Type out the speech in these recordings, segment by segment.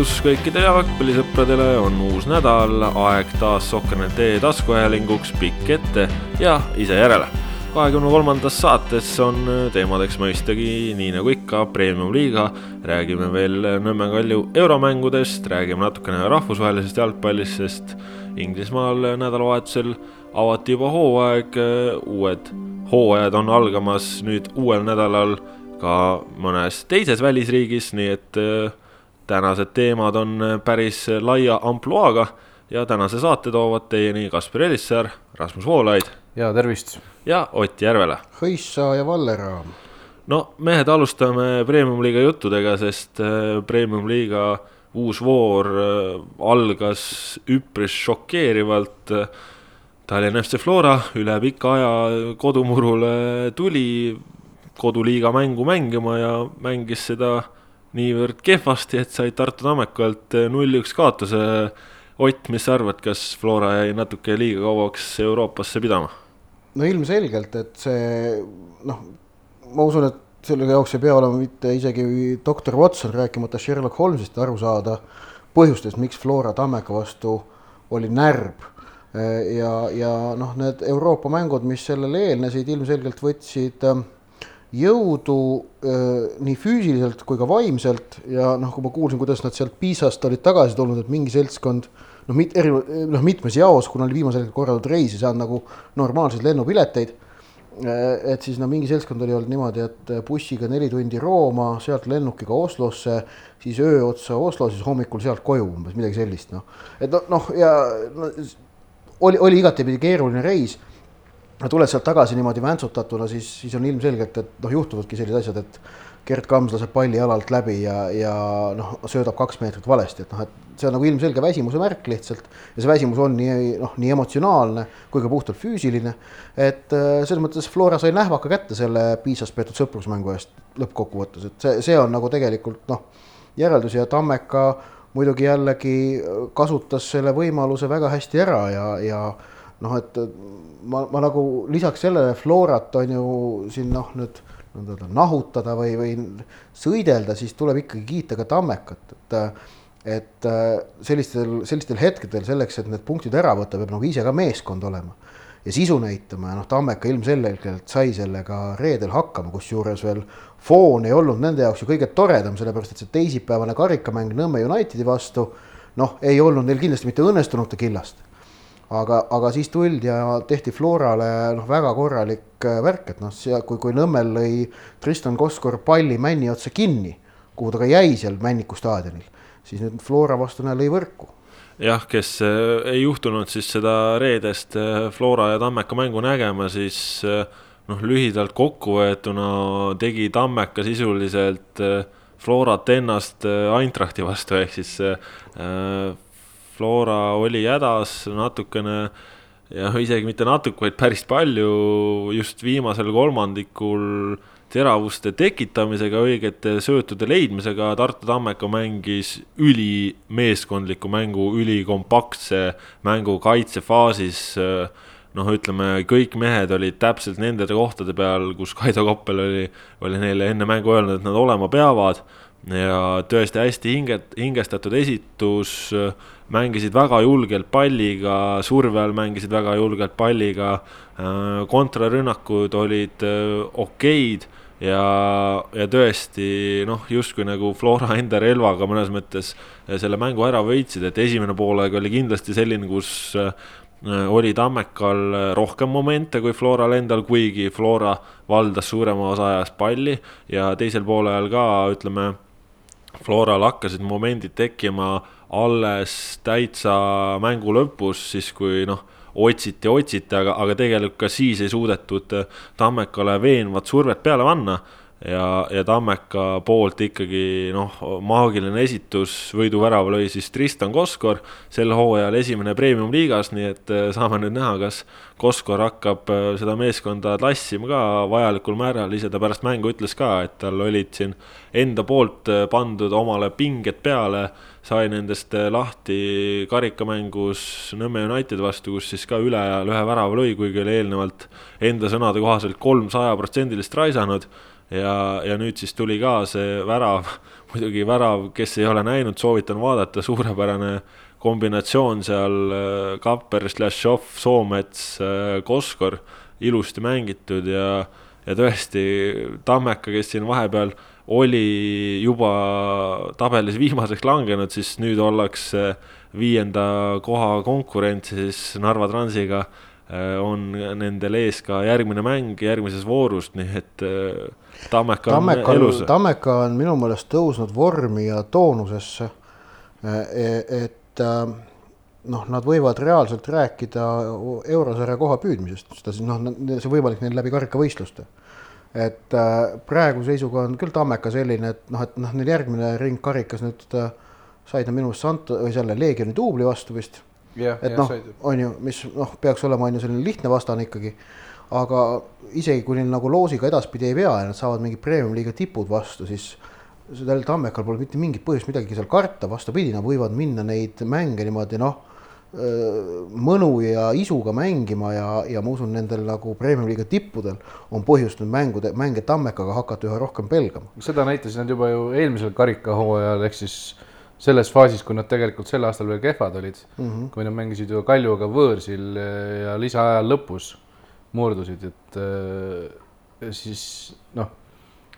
tervitus kõikidele jalgpallisõpradele, on uus nädal, aeg taas Sokkernet taskuajalinguks pikk ette ja ise järele. kahekümne kolmandas saates on teemadeks mõistagi nii nagu ikka Premium-liiga, räägime veel Nõmme Kalju euromängudest, räägime natukene rahvusvahelisest jalgpallist, sest Inglismaal nädalavahetusel avati juba hooaeg, uued hooajad on algamas nüüd uuel nädalal ka mõnes teises välisriigis, nii et tänased teemad on päris laia ampluaaga ja tänase saate toovad teieni Kaspar Elissaar, Rasmus Voolaid. ja tervist. ja Ott Järvela. hõissa ja Valleraam. no mehed, alustame Premium-liiga juttudega, sest äh, Premium-liiga uus voor äh, algas üpris šokeerivalt. Tallinna FC Flora üle pika aja kodumurule tuli koduliiga mängu mängima ja mängis seda niivõrd kehvasti, et said Tartu Tammekalt null-üks kaotuse. Ott, mis sa arvad, kas Flora jäi natuke liiga kauaks Euroopasse pidama? no ilmselgelt, et see noh, ma usun, et selle jaoks ei pea olema mitte isegi doktor Watson, rääkimata Sherlock Holmesist aru saada põhjustest, miks Flora Tammeka vastu oli närb. ja, ja noh, need Euroopa mängud, mis sellele eelnesid, ilmselgelt võtsid äh, jõudu äh, nii füüsiliselt kui ka vaimselt ja noh, kui ma kuulsin, kuidas nad sealt Piisast olid tagasi tulnud, et mingi seltskond noh, mit-, eri, noh mitmes jaos, kuna oli viimasel hetkel korraldatud reis ja saanud nagu normaalseid lennupileteid äh,. et siis no mingi seltskond oli olnud niimoodi, et bussiga neli tundi Rooma, sealt lennukiga Oslosse, siis öö otsa Oslo, siis hommikul sealt koju umbes midagi sellist noh. et noh no, ja no, oli, oli igatepidi keeruline reis tuled sealt tagasi niimoodi väntsutatuna, siis, siis on ilmselgelt, et noh, juhtuvadki sellised asjad, et Gerd Kams laseb palli jalalt läbi ja, ja noh, söödab kaks meetrit valesti, et noh, et see on nagu ilmselge väsimuse märk lihtsalt. ja see väsimus on nii noh, nii emotsionaalne kui ka puhtalt füüsiline. et äh, selles mõttes Flora sai nähvaka kätte selle Piisas peetud sõprusmängu eest lõppkokkuvõttes, et see, see on nagu tegelikult noh, järeldus ja Tammeka muidugi jällegi kasutas selle võimaluse väga hästi ära ja, ja noh, et ma, ma nagu lisaks sellele Florat on ju siin noh, nüüd nii-öelda nahutada või, või sõidelda, siis tuleb ikkagi kiita ka Tammekat, et et sellistel, sellistel hetkedel selleks, et need punktid ära võtta, peab nagu ise ka meeskond olema ja sisu näitama ja noh, Tammeka ilmselgelt sai sellega reedel hakkama, kusjuures veel foon ei olnud nende jaoks ju kõige toredam, sellepärast et see teisipäevane karikamäng Nõmme Unitedi vastu noh, ei olnud neil kindlasti mitte õnnestunute killast aga, aga siis tuldi ja tehti Florale noh, väga korralik äh, värk, et noh, kui, kui Nõmmel lõi Tristan Koskor palli Männi otsa kinni, kuhu ta ka jäi seal Männiku staadionil, siis nüüd Flora vastu näe lõi võrku. Jah, kes äh, ei juhtunud siis seda reedest äh, Flora ja Tammeka mängu nägema, siis noh, lühidalt kokkuvõetuna tegi Tammeka sisuliselt Florat ennast Eintrachti vastu, ehk siis Flora oli hädas natukene ja isegi mitte natuke, vaid päris palju just viimasel kolmandikul teravuste tekitamisega, õigete söötude leidmisega, Tartu Tammeka mängis ülimeeskondliku mängu, ülikompaktse mängu kaitsefaasis. noh, ütleme kõik mehed olid täpselt nende kohtade peal, kus Kaido Koppel oli, oli neile enne mängu öelnud, et nad olema peavad. Ja tõesti hästi hinget-, hingestatud esitus mängisid väga julgelt palliga, surve all mängisid väga julgelt palliga. Äh, kontrarünnakud olid äh, okeid ja, ja tõesti noh, justkui nagu Flora enda relvaga mõnes mõttes äh, selle mängu ära võitsid, et esimene poolaeg oli kindlasti selline, kus oli Tammekal rohkem momente kui Floral endal, kuigi Flora valdas suurema osa ajast palli ja teisel poolel ka ütleme, Floral hakkasid momendid tekkima alles täitsa mängu lõpus, siis kui noh, otsiti, otsiti, aga, aga tegelikult ka siis ei suudetud Tammekale veenvat survet peale panna ja, ja Tammeka poolt ikkagi noh, maagiline esitus, võiduvärava lõi siis Tristan Koskor, sel hooajal esimene premium-liigas, nii et äh, saame nüüd näha, kas Koskor hakkab äh, seda meeskonda tassima ka vajalikul määral, ise ta pärast mängu ütles ka, et tal olid siin enda poolt äh, pandud omale pinged peale, sai nendest lahti karikamängus Nõmme United vastu, kus siis ka ülejääl ühe värava lõi, kuigi oli eelnevalt enda sõnade kohaselt kolm sajaprotsendilist raisanud ja, ja nüüd siis tuli ka see värav, muidugi värav, kes ei ole näinud, soovitan vaadata, suurepärane kombinatsioon seal Kapper, Šlašov, Soomets, Koskor, ilusti mängitud ja, ja tõesti Tammeka, kes siin vahepeal oli juba tabelis viimaseks langenud, siis nüüd ollakse viienda koha konkurentsis Narva Transiga äh, on nendel ees ka järgmine mäng järgmises voorus, nii et äh, Tammeka on Tammeka elus. Tammeka on minu meelest tõusnud vormi ja toonusesse. et noh, nad võivad reaalselt rääkida eurosarja koha püüdmisest, seda siis noh, see võimalik neil läbi karikavõistluste. et praegu seisuga on küll Tammeka selline, et noh, et noh, neil järgmine ring karikas nüüd said nad minu meelest Sant- või selle Leegioni duubli vastu vist. Et noh, on ju, mis noh, peaks olema on ju selline lihtne vastane ikkagi. Aga isegi kui neil nagu loosiga edaspidi ei vea ja nad saavad mingid premium-liiga tipud vastu, siis sellel Tammekal pole mitte mingit põhjust midagi seal karta, vastupidi, nad võivad minna neid mänge niimoodi noh, mõnu ja isuga mängima ja, ja ma usun, nendel nagu premium-liiga tippudel on põhjust nüüd mängude, mänge Tammekaga hakata üha rohkem pelgama. seda näitasid nad juba ju eelmisel karikahooajal, ehk siis selles faasis, kui nad tegelikult sel aastal veel kehvad olid mm, -hmm. kui nad mängisid ju Kaljuga võõrsil ja lisaajal lõpus murdusid, et äh, siis noh,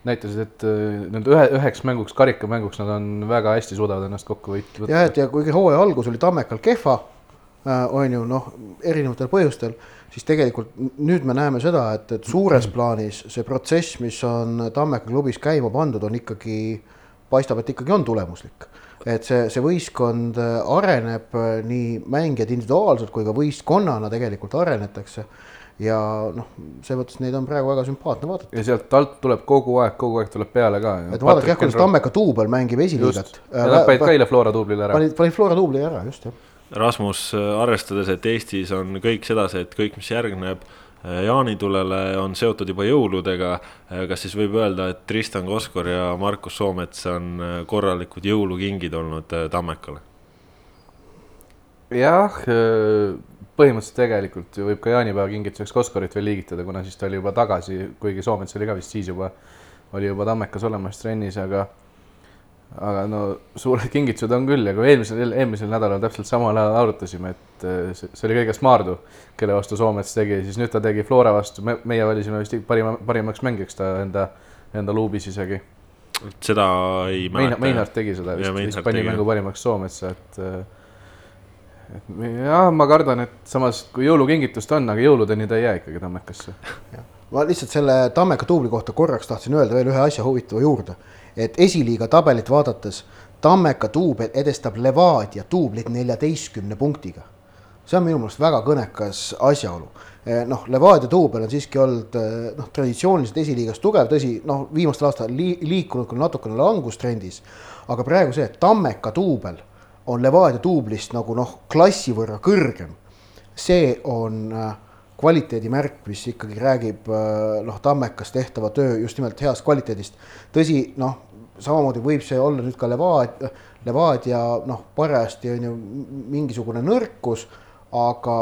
näitasid, et äh, nende ühe, üheks mänguks, karikamänguks nad on väga hästi suudavad ennast kokku võtta. jah, et ja kuigi hooaja algus oli Tammekal kehva äh,, on ju noh, erinevatel põhjustel, siis tegelikult nüüd me näeme seda, et, et suures plaanis see protsess, mis on Tammeka klubis käima pandud, on ikkagi, paistab, et ikkagi on tulemuslik et see, see võistkond areneb nii mängijad individuaalselt kui ka võistkonnana tegelikult arenetakse ja noh, selles mõttes neid on praegu väga sümpaatne vaadata. ja sealt alt tuleb kogu aeg, kogu aeg tuleb peale ka. et vaadake jah, kuidas Tammeka duubel mängib esiliigat. ja nad panid ka eile Flora duublile ära. panid, panid Flora duubli ära, just jah. Rasmus, arvestades, et Eestis on kõik sedasi, et kõik, mis järgneb jaanitulele, on seotud juba jõuludega. kas siis võib öelda, et Tristan Koskor ja Markus Soomets on korralikud jõulukingid olnud Tammekale? jah, põhimõtteliselt tegelikult ju võib ka jaanipäeva kingituseks Koskorit veel liigitada, kuna siis ta oli juba tagasi, kuigi Soomets oli ka vist siis juba, oli juba Tammekas olemas trennis, aga aga no suured kingitused on küll ja kui eelmisel, eelmisel nädalal täpselt samal ajal arutasime, et eh, see, see oli kõigest Maardu, kelle vastu Soomets tegi, siis nüüd ta tegi Flora vastu, me, meie valisime vist parima, parimaks mängijaks ta enda, enda luubis isegi. seda ei mäleta. Meinart tegi seda vist, vist pani mängu parimaks Soometsa, et äh, et jah, ma kardan, et samas kui jõulukingitust on, aga jõuludeni ta ei jää ikkagi Tammekasse. ma lihtsalt selle Tammeka duubli kohta korraks tahtsin öelda veel ühe asja huvitava juurde, et esiliiga tabelit vaadates Tammeka duubel edestab Levadia duublit neljateistkümne punktiga. see on minu meelest väga kõnekas asjaolu. Eh, noh, Levadia duubel on siiski olnud eh, noh, traditsiooniliselt esiliigas tugev, tõsi, noh, viimastel aastatel li liikunud küll natukene langustrendis, aga praegu see Tammeka duubel on Levadia duublist nagu noh, klassi võrra kõrgem. see on äh, kvaliteedimärk, mis ikkagi räägib äh, noh, Tammekas tehtava töö just nimelt heast kvaliteedist. tõsi, noh, samamoodi võib see olla nüüd ka Levadia, Levadia noh, parajasti on ju mingisugune nõrkus, aga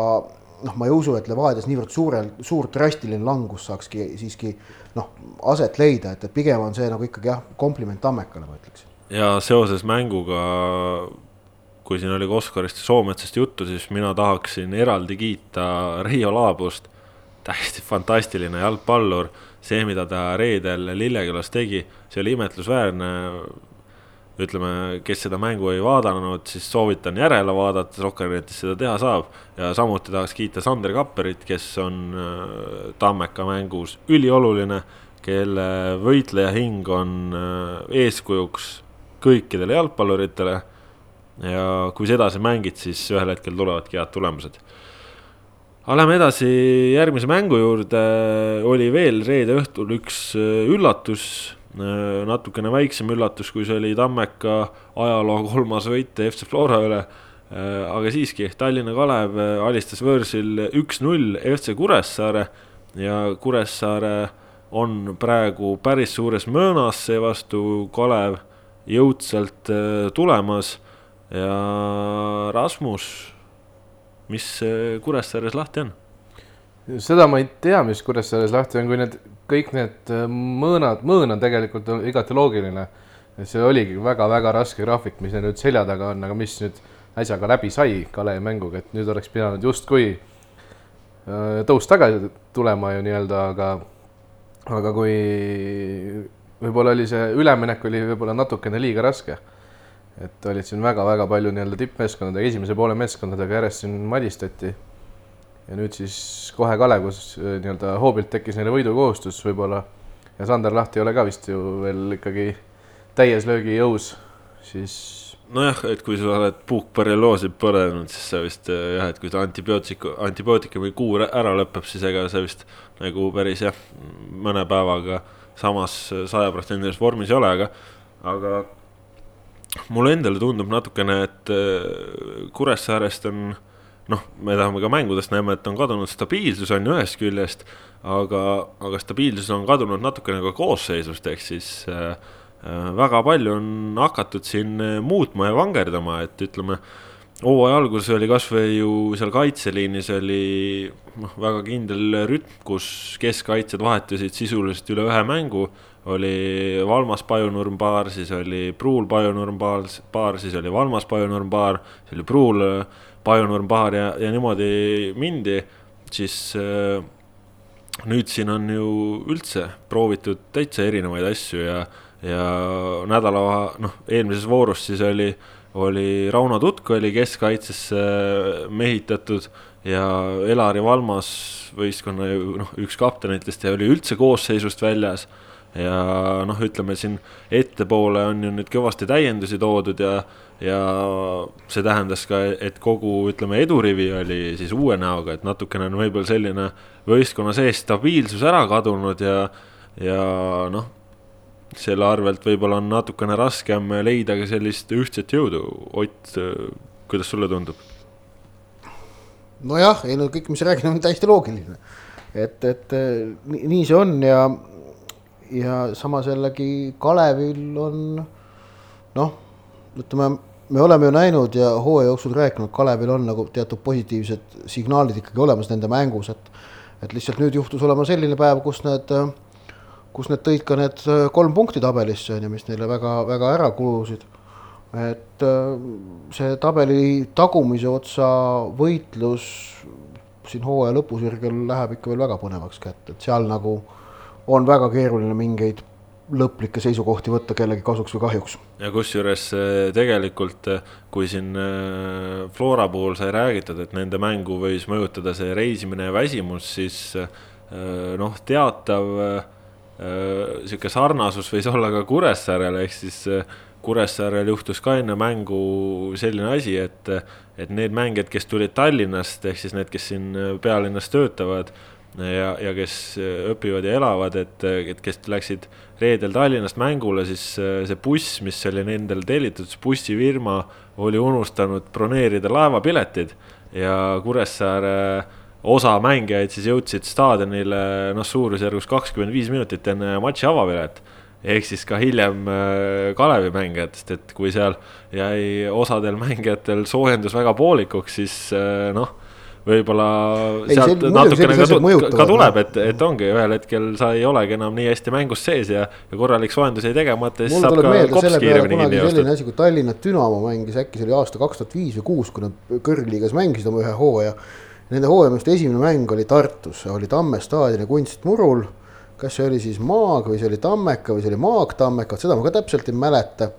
noh, ma ei usu, et Levadias niivõrd suurel, suur drastiline langus saakski siiski noh, aset leida, et, et pigem on see nagu ikkagi jah, kompliment Tammekale, ma ütleks. ja seoses mänguga kui siin oli Oscarist ja Soometsast juttu, siis mina tahaksin eraldi kiita Reio Laabust. täiesti fantastiline jalgpallur, see, mida ta reedel Lillekülas tegi, see oli imetlusväärne. ütleme, kes seda mängu ei vaadanud, siis soovitan järele vaadata, Sokkernetis seda teha saab. ja samuti tahaks kiita Sander Kapperit, kes on äh, Tammeka mängus ülioluline, kelle võitleja hing on äh, eeskujuks kõikidele jalgpalluritele ja kui sa edasi mängid, siis ühel hetkel tulevadki head tulemused. aga lähme edasi järgmise mängu juurde, oli veel reede õhtul üks äh, üllatus, äh, natukene väiksem üllatus, kui see oli Tammeka ajaloo kolmas võit FC Flora üle. Äh, aga siiski, Tallinna Kalev alistas võõrsil üks-null FC Kuressaare ja Kuressaare on praegu päris suures möönas, seevastu Kalev jõudsalt tulemas ja Rasmus, mis Kuressaares lahti on? seda ma ei tea, mis Kuressaares lahti on, kui need kõik need äh, mõõnad, mõõn on tegelikult igati loogiline. see oligi väga-väga raske graafik, mis nüüd selja taga on, aga mis nüüd äsja ka läbi sai Kalevi mänguga, et nüüd oleks pidanud justkui äh, tõus tagasi tulema ju nii-öelda, aga, aga kui võib-olla oli see üleminek oli võib-olla natukene liiga raske. Et olid siin väga-väga palju nii-öelda tippmeeskondadega, esimese poole meeskondadega järjest siin madistati. Ja nüüd siis kohe Kalev, kus äh, nii-öelda hoobilt tekkis neile võidukohustus võib-olla. Ja Sander Lahti ei ole ka vist ju veel ikkagi täies löögijõus, siis nojah, et kui sa oled puukbarjelloosi põlenud, siis sa vist äh, jah, et kui ta antibiootiku, antibiootikumi kuur ära lõpeb, siis ega see vist nagu päris jah, mõne päevaga samas sajaprotsendilises vormis ei ole, aga, aga mulle endale tundub natukene, et äh, Kuressaarest on noh, me tahame ka mängudest näeme, et on kadunud stabiilsus on ju ühest küljest, aga, aga stabiilsus on kadunud natukene ka koosseisust, ehk siis äh, äh, väga palju on hakatud siin äh, muutma ja vangerdama, et ütleme, hooaja alguses oli kasvõi ju seal kaitseliinis oli noh, väga kindel rütm, kus keskkaitsjad vahetusid sisuliselt üle ühe mängu oli Valmas Pajunurm paar, siis oli Pruul Pajunurm paar, paar, siis oli Valmas Pajunurm paar, siis oli Pruul Pajunurm paar ja, ja niimoodi mindi, siis äh, nüüd siin on ju üldse proovitud täitsa erinevaid asju ja, ja nädala, noh, eelmises voorus siis oli, oli Rauno Tutk oli keskkaitsesse mehitatud ja Elari Valmas võistkonna noh, üks kaptenitest ja oli üldse koosseisust väljas ja noh, ütleme siin ettepoole on ju nüüd kõvasti täiendusi toodud ja, ja see tähendas ka, et kogu, ütleme, edurivi oli siis uue näoga, et natukene on võib-olla selline võistkonna sees stabiilsus ära kadunud ja, ja noh, selle arvelt võib-olla on natukene raskem leida ka sellist ühtset jõudu. Ott, kuidas sulle tundub? nojah, ei no kõik, mis sa räägid, on täiesti loogiline. et, et nii see on ja ja samas jällegi Kalevil on noh, ütleme, me oleme ju näinud ja hooaja jooksul rääkinud, Kalevil on nagu teatud positiivsed signaalid ikkagi olemas nende mängus, et et lihtsalt nüüd juhtus olema selline päev, kus need, kus need tõid ka need kolm punkti tabelisse, on ju, mis neile väga-väga ära kulusid. et see tabeli tagumise otsa võitlus siin hooaja lõpusirgel läheb ikka veel väga põnevaks kätte, et seal nagu on väga keeruline mingeid lõplikke seisukohti võtta kellegi kasuks või kahjuks. ja kusjuures äh, tegelikult, äh, kui siin äh, Flora puhul sai räägitud, et nende mängu võis mõjutada see reisimine ja väsimus, siis noh, teatav niisugune sarnasus võis olla ka Kuressaarel, ehk siis Kuressaarel juhtus ka enne mängu selline asi, et, et need mängijad, kes tulid Tallinnast, ehk siis need, kes siin pealinnas töötavad ja, ja kes äh, õpivad ja elavad, et, et kes läksid reedel Tallinnast mängule, siis äh, see buss, mis oli nendel tellitud, see bussifirma oli unustanud broneerida laevapiletid ja Kuressaare osa mängijaid siis jõudsid staadionile noh, suurusjärgus kakskümmend viis minutit enne matši avapilet. ehk siis ka hiljem äh, Kalevi mängijatest, et kui seal jäi osadel mängijatel soojendus väga poolikuks, siis noh võib-olla sealt natukene ka, ka tuleb, et, et ongi ühel hetkel sa ei olegi enam nii hästi mängus sees ja, ja korralik soojendus jäi tegemata siis saab ka kops kiiremini kinni joosta. selline asi, kui Tallinna Dünamo mängis, äkki see oli aasta kaks tuhat viis või kuus, kui nad kõrgliigas mängisid oma ühe hooaja. Nende hooaja meelest esimene mäng oli Tartus, oli Tamme staadioni kunstmurul. kas see oli siis Maag või see oli Tammeka või see oli Maag Tammeka, seda ma ka täpselt ei mäleta.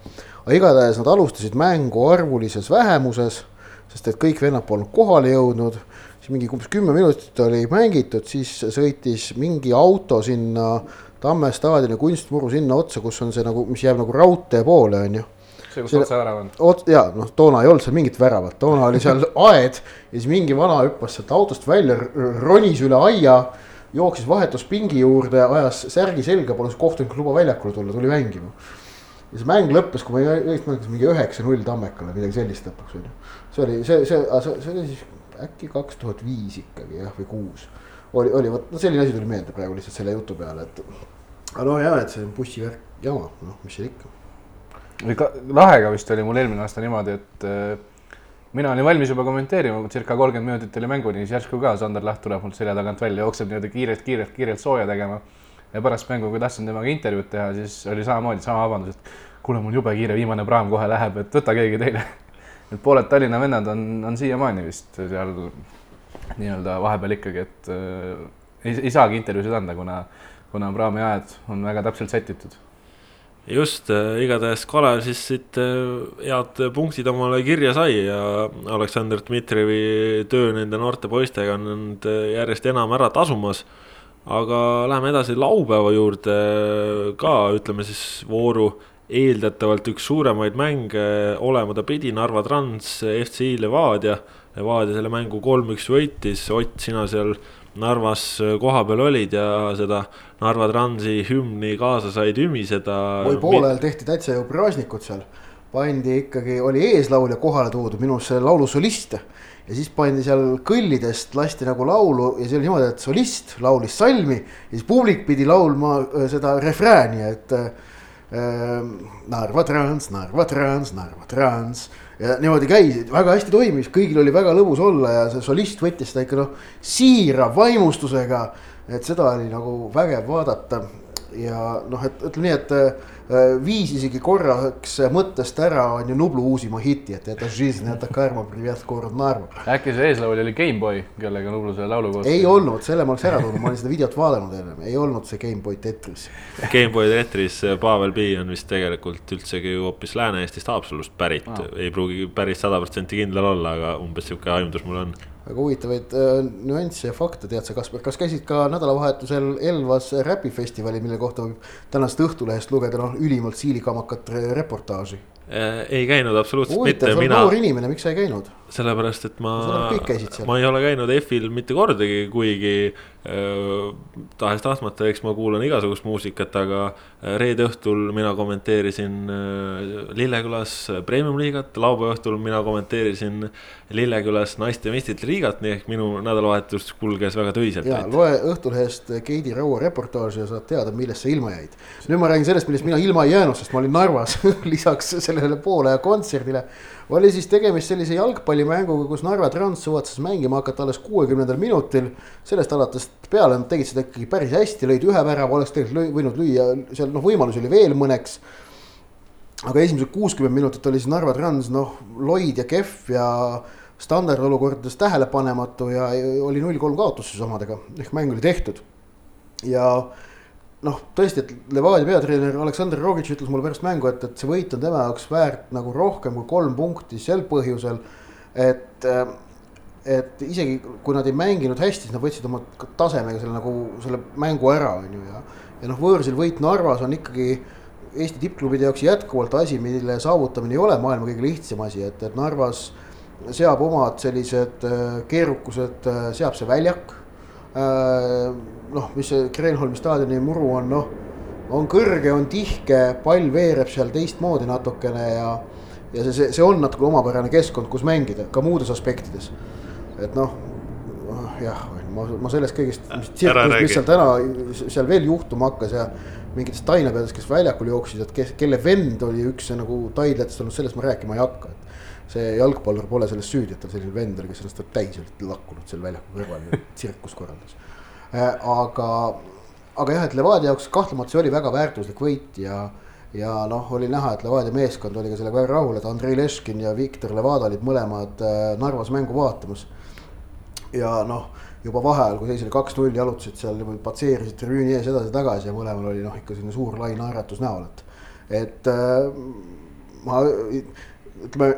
aga igatahes nad alustasid mängu arvulises vähemuses sest et kõik vennad polnud kohale jõudnud siis mingi umbes kümme minutit oli mängitud, siis sõitis mingi auto sinna Tamme staadioni kunstmuru sinna otsa, kus on see nagu, mis jääb nagu raudtee poole, on ju see, kus otsevärav on? ja noh, toona ei olnud seal mingit väravat, toona oli seal aed ja siis mingi vana hüppas sealt autost välja, ronis üle aia, jooksis vahetuspingi juurde, ajas särgi selga, palus kohtunikul luba väljakule tulla, tuli mängima. ja see mäng lõppes, kui ma ei õigesti mäletan, mingi üheksa-null Tammekale, midagi sellist lõpuks on ju. see oli, see, see, see, see oli siis äkki kaks tuhat viis ikkagi jah, või kuus. oli, oli vot, no selline asi tuli meelde praegu lihtsalt selle jutu peale, et. aga no ja, et see bussivärk jama, noh, mis seal ikka. või ka Lahega vist oli mul eelmine aasta niimoodi, et äh, mina olin valmis juba kommenteerima, circa kolmkümmend minutit oli mänguni, siis järsku ka Sander Laht tuleb mul selja tagant välja, jookseb niimoodi kiirelt, kiirelt, kiirelt sooja tegema. ja pärast mängu, kui tahtsin temaga intervjuud teha, siis oli samamoodi sama vabandus, et kuule, mul jube kiire, viimane praam kohe läheb, et võta keegi teine. Et pooled Tallinna vennad on, on siiamaani vist seal nii-öelda vahepeal ikkagi, et äh, ei, ei saagi intervjuusid anda, kuna, kuna praami ajad on väga täpselt sätitud just äh,, igatahes Kalev siis siit äh, head punktid omale kirja sai ja Aleksandr Dmitrijevi töö nende noorte poistega on nüüd äh, järjest enam ära tasumas. aga läheme edasi laupäeva juurde ka, ütleme siis vooru eeldatavalt üks suuremaid mänge olema ta pidi, Narva Trans, FCI Levadia. Levadia selle mängu kolm-üks võitis, Ott, sina seal Narvas kohapeal olid ja seda Narva Transi hümni kaasa said ümiseda. oi, poolel tehti täitsa ju praasnikud seal, pandi ikkagi, oli eeslaulja kohale toodud, minu arust see laulu solist. ja siis pandi seal kõllidest, lasti nagu laulu ja see oli niimoodi, et solist laulis salmi ja siis publik pidi laulma äh, seda refrääni, et äh, Narva Trans, Narva Trans, Narva Trans ja niimoodi käis, väga hästi toimis, kõigil oli väga lõbus olla ja see solist võttis seda ikka noh, siira vaimustusega. et seda oli nagu vägev vaadata ja noh, et ütleme nii, et viis isegi korraks mõttest ära on ju Nublu uusima hiti, et это жизнь, это karma, привет, город Narva. äkki see eeslaulja oli Gameboy, kellega Nublu selle laulu koos? ei olnud, selle ma oleks ära toonud, ma olin seda videot vaadanud ennem, ei olnud see Gameboy Tetris. Gameboy Tetris, Pavel P on vist tegelikult üldsegi hoopis Lääne-Eestist Haapsalust pärit ah., ei pruugi päris sada protsenti kindel olla, aga umbes sihuke aimdus mul on väga huvitavaid äh, nüansse ja fakte tead sa, Kaspar, kas käisid ka nädalavahetusel Elvas räpifestivalil, mille kohta võib tänasest Õhtulehest lugeda noh, ülimalt siilikamakat reportaaži? Äh, ei käinud absoluutselt Huvitav, mitte, mina. noor inimene, miks sa ei käinud? Sellepärast, et ma, ma ei ole käinud EF-il mitte kordagi, kuigi äh, tahes-tahtmata, eks ma kuulan igasugust muusikat, aga reede õhtul mina kommenteerisin äh, Lillekülas premium-liigat, laupäeva õhtul mina kommenteerisin Lillekülas naiste meistrite liigat, nii ehk minu nädalavahetus kulges väga töiselt. ja loe Õhtulehest Keidi Raua reportaaži ja saad teada, millest sa ilma jäid. nüüd ma räägin sellest, millest mina ilma ei jäänud, sest ma olin Narvas lisaks sellele poole kontserdile oli siis tegemist sellise jalgpallimänguga, kus Narva Trans suvatses mängima hakata alles kuuekümnendal minutil. sellest alates peale nad tegid seda ikkagi päris hästi, lõid ühe värava, oleks tegelikult võinud lüüa, seal noh, võimalusi oli veel mõneks. aga esimesed kuuskümmend minutit oli siis Narva Trans noh, loid ja kehv ja standardolukordades tähelepanematu ja oli null-kolm kaotus siis omadega, ehk mäng oli tehtud. ja noh, tõesti, et Levadia peatreener Aleksandr Rogic ütles mulle pärast mängu, et, et see võit on tema jaoks väärt nagu rohkem kui kolm punkti sel põhjusel. et, et isegi kui nad ei mänginud hästi, siis nad võtsid oma tasemega selle nagu selle mängu ära, on ju, ja. ja noh, võõrsil võit Narvas on ikkagi Eesti tippklubide jaoks jätkuvalt asi, mille saavutamine ei ole maailma kõige lihtsam asi, et, et Narvas seab omad sellised keerukused, seab see väljak Äh, noh, mis see Kreenholmi staadioni muru on, noh, on kõrge, on tihke, pall veereb seal teistmoodi natukene ja. ja see, see, see on natuke omapärane keskkond, kus mängida ka muudes aspektides. et noh, jah, ma, ma sellest kõigest, mis tsirkust, mis seal täna seal veel juhtuma hakkas ja mingitest tainepeadest, kes väljakul jooksid, et kes, kelle vend oli üks nagu taidlatest olnud, sellest ma rääkima ei hakka, et see jalgpallur pole selles süüdi, et tal selline vend oli, kes ennast täis olid lakkunud seal väljaku kõrval ja tsirkust korraldas. Äh, aga, aga jah, et Levadia jaoks kahtlemata see oli väga väärtuslik võit ja, ja noh, oli näha, et Levadia meeskond oli ka sellega väga rahul, et Andrei Leškin ja Viktor Levada olid mõlemad äh, Narvas mängu vaatamas. ja noh, juba vaheajal, kui seis oli kaks-null, jalutasid seal, patseerisid tribüüni ees edasi-tagasi ja mõlemal oli noh, ikka selline suur lai naeratus näol, et, et äh, ma ütleme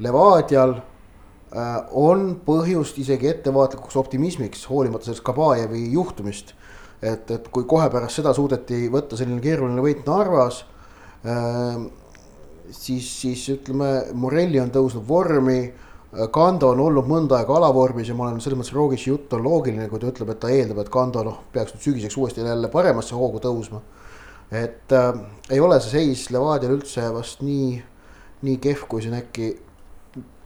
Levadial äh, on põhjust isegi ettevaatlikuks optimismiks, hoolimata sellest Kabajevi juhtumist. et, et kui kohe pärast seda suudeti võtta selline keeruline võit Narvas äh,, siis, siis ütleme, Morelli on tõusnud vormi. Kando on olnud mõnda aega alavormis ja ma olen selles mõttes Rogici jutt on loogiline, kui ta ütleb, et ta eeldab, et Kando noh, peaks nüüd sügiseks uuesti jälle paremasse hoogu tõusma. et äh, ei ole see seis Levadial üldse vast nii, nii kehv, kui siin äkki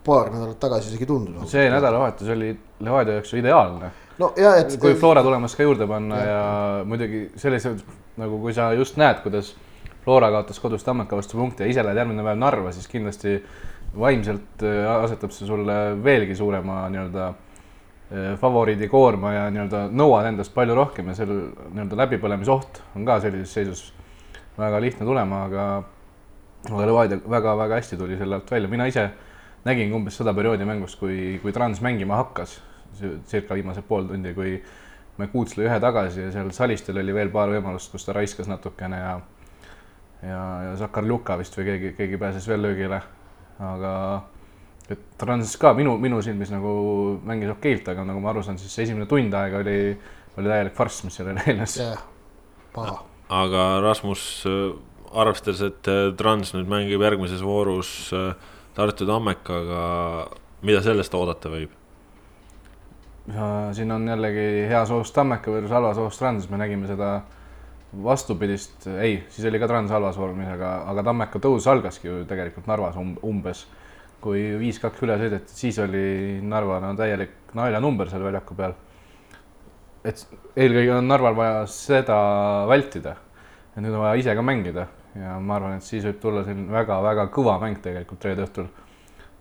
paar nädalat tagasi isegi tundus. see nädalavahetus oli Levadia jaoks ideaalne. no ja et. kui Flora tulemas ka juurde panna ja, ja muidugi sellised nagu, kui sa just näed, kuidas Flora kaotas kodus Tammeka vastu punkte ja ise lähed järgmine päev Narva, siis kindlasti vaimselt äh, asetab see sulle veelgi suurema nii-öelda äh, favoriidi koorma ja nii-öelda nõuad endast palju rohkem ja seal nii-öelda läbipõlemisoht on ka sellises seisus väga lihtne tulema, aga aga Levadia väga-väga hästi tuli selle alt välja, mina ise nägin umbes seda perioodi mängus, kui, kui Trans mängima hakkas, circa viimased pool tundi, kui me Kuuts lõi ühe tagasi ja seal Salistel oli veel paar võimalust, kus ta raiskas natukene ja ja, ja Zakarljuka vist või keegi, keegi pääses veel löögile, aga et Trans ka minu, minu silmis nagu mängis okeilt, aga nagu ma aru saan, siis esimene tund aega oli, oli täielik farss, mis sellele eelnes. Yeah.. paha. aga Rasmus, arvestades, et Trans nüüd mängib järgmises voorus Tartu Tammekaga, mida sellest oodata võib? siin on jällegi hea soos Tammeka versus halva soos Trans, me nägime seda vastupidist, ei, siis oli ka Trans halvas vormis, aga, aga Tammeka tõus algaski ju tegelikult Narvas um, umbes. kui viis-kaks üle sõideti, siis oli Narva no täielik naljanumber seal väljaku peal. et eelkõige on Narval vaja seda vältida. et nüüd on vaja ise ka mängida ja ma arvan, et siis võib tulla selline väga-väga kõva mäng tegelikult reede õhtul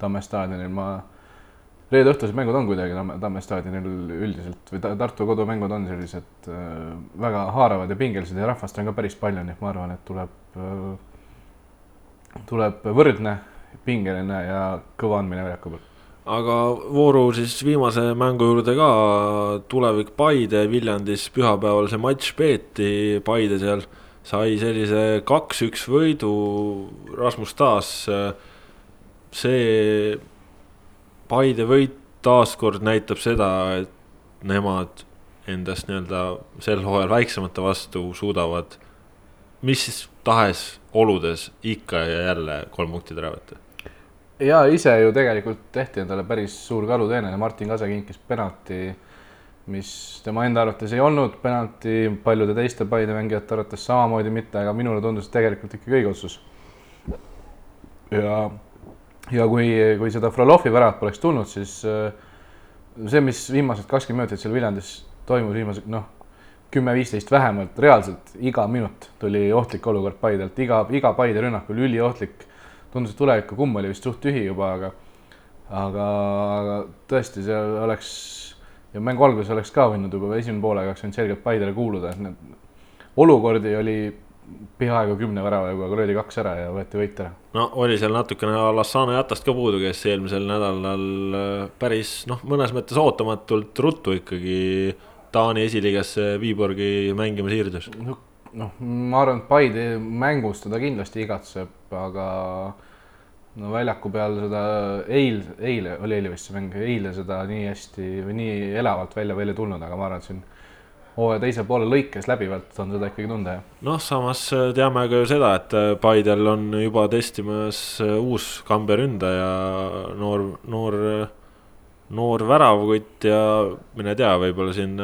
Tamme staadionil, ma reede õhtused mängud on kuidagi Tamme, Tamme staadionil üldiselt või Tartu kodumängud on sellised äh, väga haaravad ja pingelised ja rahvast on ka päris palju, nii et ma arvan, et tuleb äh,, tuleb võrdne, pingeline ja kõva andmine väljaku peal. Aga vooru siis viimase mängu juurde ka, tulevik Paide Viljandis pühapäeval see matš peeti, Paide seal sai sellise kaks-üks võidu, Rasmus Taas, äh, see Paide võit taaskord näitab seda, et nemad endast nii-öelda sel hooajal väiksemate vastu suudavad mis tahes oludes ikka ja jälle kolm punkti ära võtta. ja ise ju tegelikult tehti endale päris suur karuteene, Martin Kase kinkis penalti, mis tema enda arvates ei olnud penalti, paljude teiste Paide mängijate arvates samamoodi mitte, aga minule tundus tegelikult ikkagi õige otsus. ja ja kui, kui seda Frolovi väravat poleks tulnud, siis äh, see, mis viimased kakskümmend minutit seal Viljandis toimus, viimased noh, kümme-viisteist vähemalt, reaalselt iga minut tuli ohtlik olukord Paidelt, iga, iga Paide rünnak oli üliohtlik. tundus, et tuleviku kumm oli vist suht tühi juba, aga, aga, aga tõesti, seal oleks ja mängu alguses oleks ka võinud juba esimene poolaeg oleks võinud selgelt Paidele kuuluda, et need olukordi oli peaaegu kümne väravaga, aga löödi kaks ära ja võeti võit ära. no oli seal natukene Alassane Jatast ka puudu, kes eelmisel nädalal äh, päris noh, mõnes mõttes ootamatult ruttu ikkagi Taani esiliigasse Viiborgi mängima siirdus. noh, ma arvan, et Paide mängus teda kindlasti igatseb, aga no väljaku peal seda eil, eile oli eile vist see mäng, eile seda nii hästi või nii elavalt välja veel ei tulnud, aga ma arvan, et siin hooaja teise poole lõikes läbivalt on seda ikkagi tunda, jah. noh, samas äh, teame ka ju seda, et äh, Paidel on juba testimas äh, uus kambe ründaja, noor, noor, noor väravkutt ja mine tea, võib-olla siin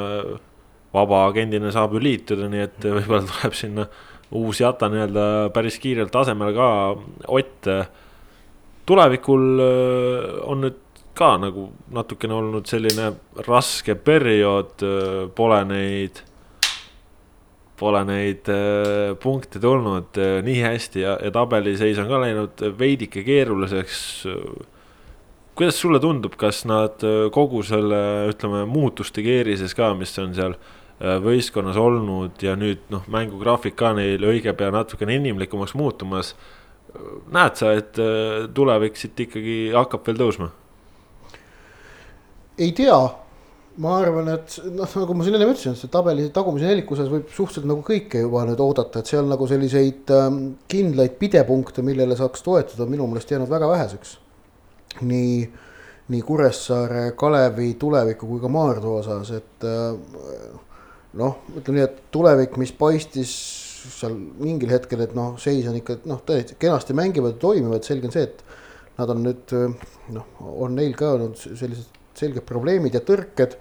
vaba agendina saab ju liituda, nii et võib-olla tuleb sinna uus jata nii-öelda päris kiirelt asemele ka Ott. Tulevikul on nüüd ka nagu natukene olnud selline raske periood, pole neid, pole neid äh, punkte tulnud äh, nii hästi ja, ja tabeliseis on ka läinud veidike keeruliseks. kuidas sulle tundub, kas nad äh, kogu selle, ütleme, muutuste keerises ka, mis on seal võistkonnas olnud ja nüüd noh, mängugraafik ka neil õige pea natukene inimlikumaks muutumas. Näed sa, et tulevik siit ikkagi hakkab veel tõusma? ei tea, ma arvan, et noh, nagu ma siin enne ütlesin, et see tabeli tagumise nelikuses võib suhteliselt nagu kõike juba nüüd oodata, et seal nagu selliseid ähm, kindlaid pidepunkte, millele saaks toetuda, minu meelest jäänud väga väheseks. nii, nii Kuressaare, Kalevi tuleviku kui ka Maardu osas, et äh, noh, ütleme nii, et tulevik, mis paistis seal mingil hetkel, et noh, seis on ikka noh, tõesti kenasti mängivad toimivad, selge on see, et nad on nüüd noh, on neil ka olnud sellised selged probleemid ja tõrked.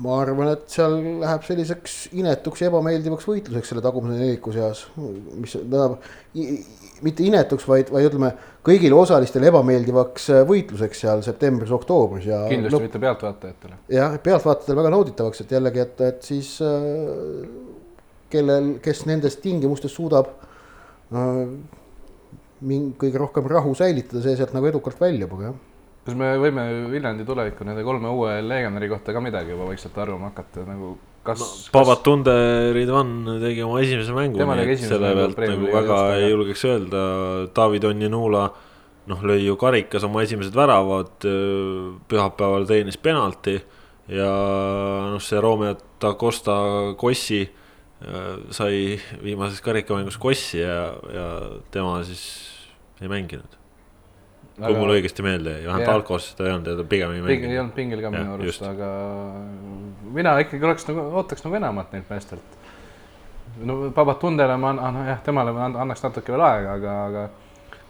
ma arvan, et seal läheb selliseks inetuks ja ebameeldivaks võitluseks selle tagumise neliku seas, mis tähendab mitte inetuks, vaid, vaid ütleme kõigile osalistele ebameeldivaks võitluseks seal septembris-oktoobris ja. kindlasti lõpp... mitte pealtvaatajatele. jah, pealtvaatajatele väga nauditavaks, et jällegi, et, et siis kellel, kes nendes tingimustes suudab mingi kõige rohkem rahu säilitada, see sealt nagu edukalt väljub, aga jah. kas me võime Viljandi tuleviku nende kolme uue legionäri kohta ka midagi juba vaikselt arvama hakata, nagu kas no,? Babatunde Ridvan tegi oma esimese mängu, nii et selle pealt nagu väga ei julgeks öelda, David Onninula noh, lõi ju karikas oma esimesed väravad, pühapäeval teenis penalti ja noh, see Romeo da Costa Kossi sai viimases karikamängus Kossi ja, ja tema siis ei mänginud. kui mul õigesti meelde jäi, vähemalt algos ta ei olnud ja ta pigem ei mänginud. ei olnud pingil ka minu arust, aga mina ikkagi oleks nagu, ootaks nagu enamat neilt meestelt. no Babatundele ma annan, jah, temale ma annaks natuke veel aega, aga, aga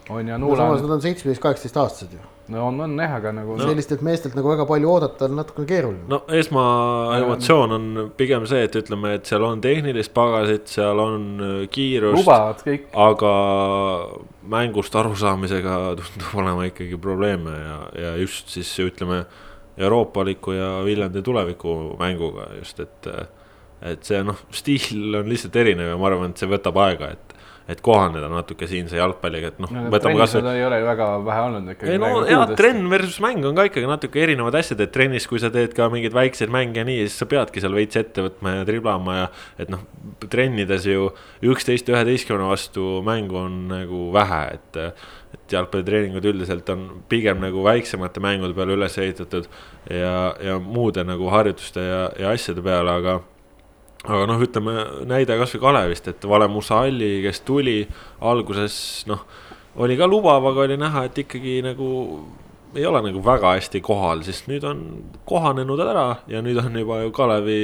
on ja Nuula no,. samas nad on seitsmeteist, kaheksateist aastased ju. no on, on jah, aga nagu no. sellistelt meestelt nagu väga palju oodata on natukene keeruline. no esmaemotsioon on pigem see, et ütleme, et seal on tehnilist pagasit, seal on äh, kiirust. lubavad kõik. aga mängust arusaamisega tundub olema ikkagi probleeme ja, ja just siis ütleme euroopaliku ja Viljandi tuleviku mänguga just, et et see noh, stiil on lihtsalt erinev ja ma arvan, et see võtab aega, et et kohaneda natuke siinse jalgpalliga, et noh no,. Kasvõi... ei ole ju väga vähe olnud ikkagi. ei no jaa, trenn versus mäng on ka ikkagi natuke erinevad asjad, et trennis, kui sa teed ka mingeid väikseid mänge ja nii, siis sa peadki seal veits ette võtma ja triblama ja. et noh, trennides ju üksteist üheteistkümne vastu mängu on nagu vähe, et. et jalgpallitreeningud üldiselt on pigem nagu väiksemate mängude peale üles ehitatud ja, ja muude nagu harjutuste ja, ja asjade peale, aga aga noh, ütleme näide kasvõi Kalevist, et Vale Musalli, kes tuli alguses noh, oli ka lubav, aga oli näha, et ikkagi nagu ei ole nagu väga hästi kohal, siis nüüd on kohanenud ära ja nüüd on juba ju Kalevi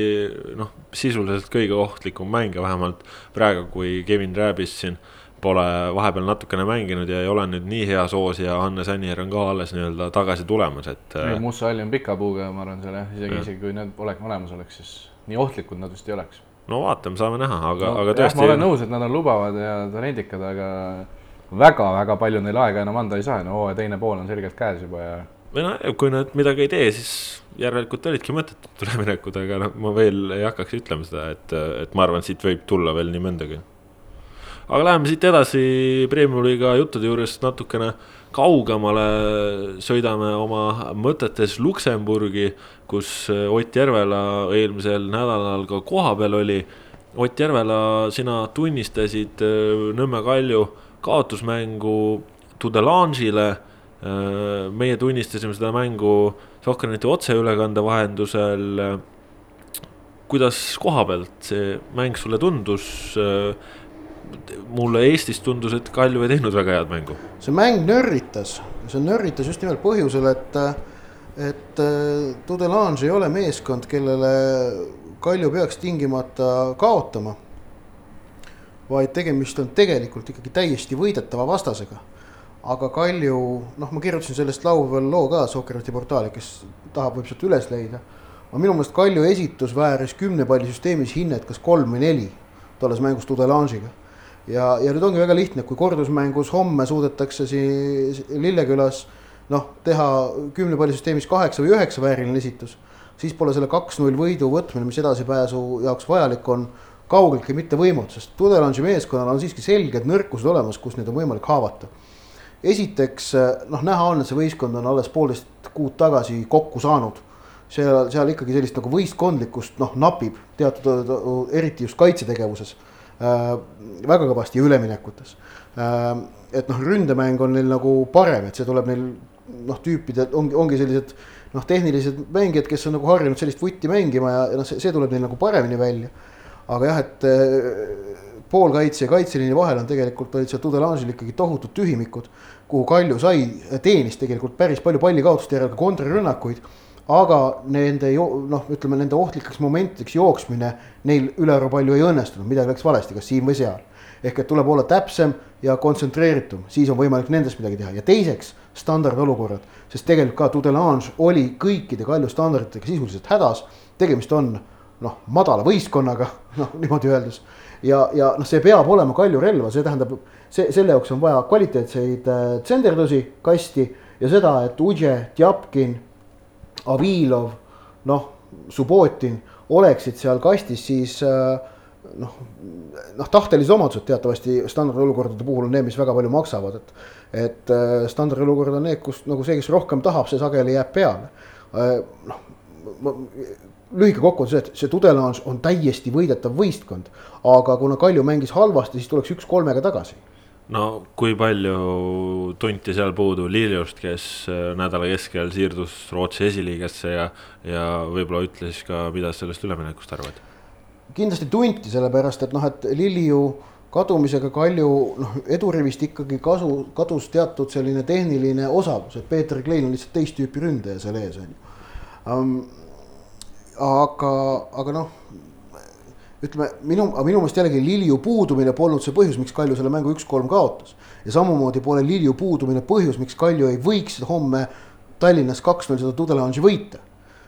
noh, sisuliselt kõige ohtlikum mängija, vähemalt praegu, kui Kevin Rääbis siin pole vahepeal natukene mänginud ja ei ole nüüd nii hea soos ja Hannes Annier on ka alles nii-öelda tagasi tulemas, et. Mussa Alli on pika puuga, ma arvan, seal jah, isegi, isegi kui need olek olemas oleks, siis nii ohtlikud nad vist ei oleks. no vaatame, saame näha, aga no,, aga tõesti. ma olen nõus, et nad on lubavad ja talendikad, aga väga-väga palju neil aega enam anda ei saa, no hooaja teine pool on selgelt käes juba ja. või noh, kui nad midagi ei tee, siis järelikult olidki mõttetud üleminekud, aga noh, ma veel ei hakkaks ütlema seda, et, et ma arvan, siit võib tulla veel nii mõndagi. aga läheme siit edasi Premiumi liiga juttude juurest natukene kaugemale, sõidame oma mõtetes Luksemburgi kus äh, Ott Järvela eelmisel nädalal ka kohapeal oli. Ott Järvela, sina tunnistasid äh, Nõmme Kalju kaotusmängu Tudelange'ile. Äh, meie tunnistasime seda mängu Sokkerneti otseülekande vahendusel. kuidas koha pealt see mäng sulle tundus? Mulle Eestis tundus, et Kalju ei teinud väga head mängu. see mäng nörritas, see nörritas just nimelt põhjusel, et et äh, Tudelange ei ole meeskond, kellele Kalju peaks tingimata kaotama. vaid tegemist on tegelikult ikkagi täiesti võidetava vastasega. aga Kalju, noh, ma kirjutasin sellest laupäeval loo ka Sokkerati portaali, kes tahab, võib sealt üles leida. aga minu meelest Kalju esitus vääris kümnepallisüsteemis hinnet kas kolm või neli tolles mängus Tudelange'iga ja, ja nüüd ongi väga lihtne, kui kordusmängus homme suudetakse siin Lillekülas noh, teha kümnepallisüsteemis kaheksa või üheksa vääriline esitus, siis pole selle kaks-null võidu võtmine, mis edasipääsu jaoks vajalik on, kaugeltki mitte võimatu, sest Tudelangi meeskonnal on siiski selged nõrkused olemas, kus neid on võimalik haavata. esiteks noh, näha on, et see võistkond on alles poolteist kuud tagasi kokku saanud. seal, seal ikkagi sellist nagu võistkondlikkust noh, napib teatud, eriti just kaitsetegevuses. Väga kõvasti ja üleminekutes äh,. et noh, ründemäng on neil nagu parem, et see tuleb neil noh, tüüpide ongi, ongi sellised noh, tehnilised mängijad, kes on nagu harjunud sellist vutti mängima ja, ja noh, see, see tuleb neil nagu paremini välja. aga jah, et äh, poolkaitse ja kaitseliini vahel on tegelikult olid seal Tudelange'il ikkagi tohutud tühimikud, kuhu Kalju sai, teenis tegelikult päris palju pallikaotuste järel ka kontrirünnakuid. Aga nende noh, ütleme nende ohtlikeks momentideks jooksmine neil ülearu palju ei õnnestunud, midagi läks valesti, kas siin või seal. ehk et tuleb olla täpsem ja kontsentreeritum, siis on võimalik nendest midagi teha ja teiseks standardolukorrad, sest tegelikult ka Tudelange oli kõikide Kalju standarditega sisuliselt hädas. tegemist on noh, madala võistkonnaga, noh niimoodi öeldes. ja, ja noh, see peab olema Kalju relva, see tähendab, see, selle jaoks on vaja kvaliteetseid äh, tsenderdusi kasti ja seda, et Udje, Tjapkin, Avilov, noh, Subbotin oleksid seal kastis, siis äh, noh, noh, tahtelised omadused teatavasti standardolukordade puhul on need, mis väga palju maksavad, et. et äh, standardolukord on need, kus nagu see, kes rohkem tahab, see sageli jääb peale. Äh, noh, lühike kokkuvõte see, et see Tudelange on täiesti võidetav võistkond, aga kuna Kalju mängis halvasti, siis tuleks üks kolmega tagasi no kui palju tunti seal puudu Liljust, kes äh, nädala keskel siirdus Rootsi esiliigasse ja, ja võib-olla ütles ka, mida sellest üleminekust arvad? kindlasti tunti, sellepärast et noh, et Lilju kadumisega Kalju noh, edurivist ikkagi kasu, kadus teatud selline tehniline osavus, et Peeter Klein on lihtsalt teist tüüpi ründaja seal ees on ju um,. aga, aga noh ütleme minu, minu meelest jällegi Lilju puudumine polnud see põhjus, miks Kalju selle mängu üks-kolm kaotas. ja samamoodi pole Lilju puudumine põhjus, miks Kalju ei võiks homme Tallinnas kaks-null seda Tudelange'i võita.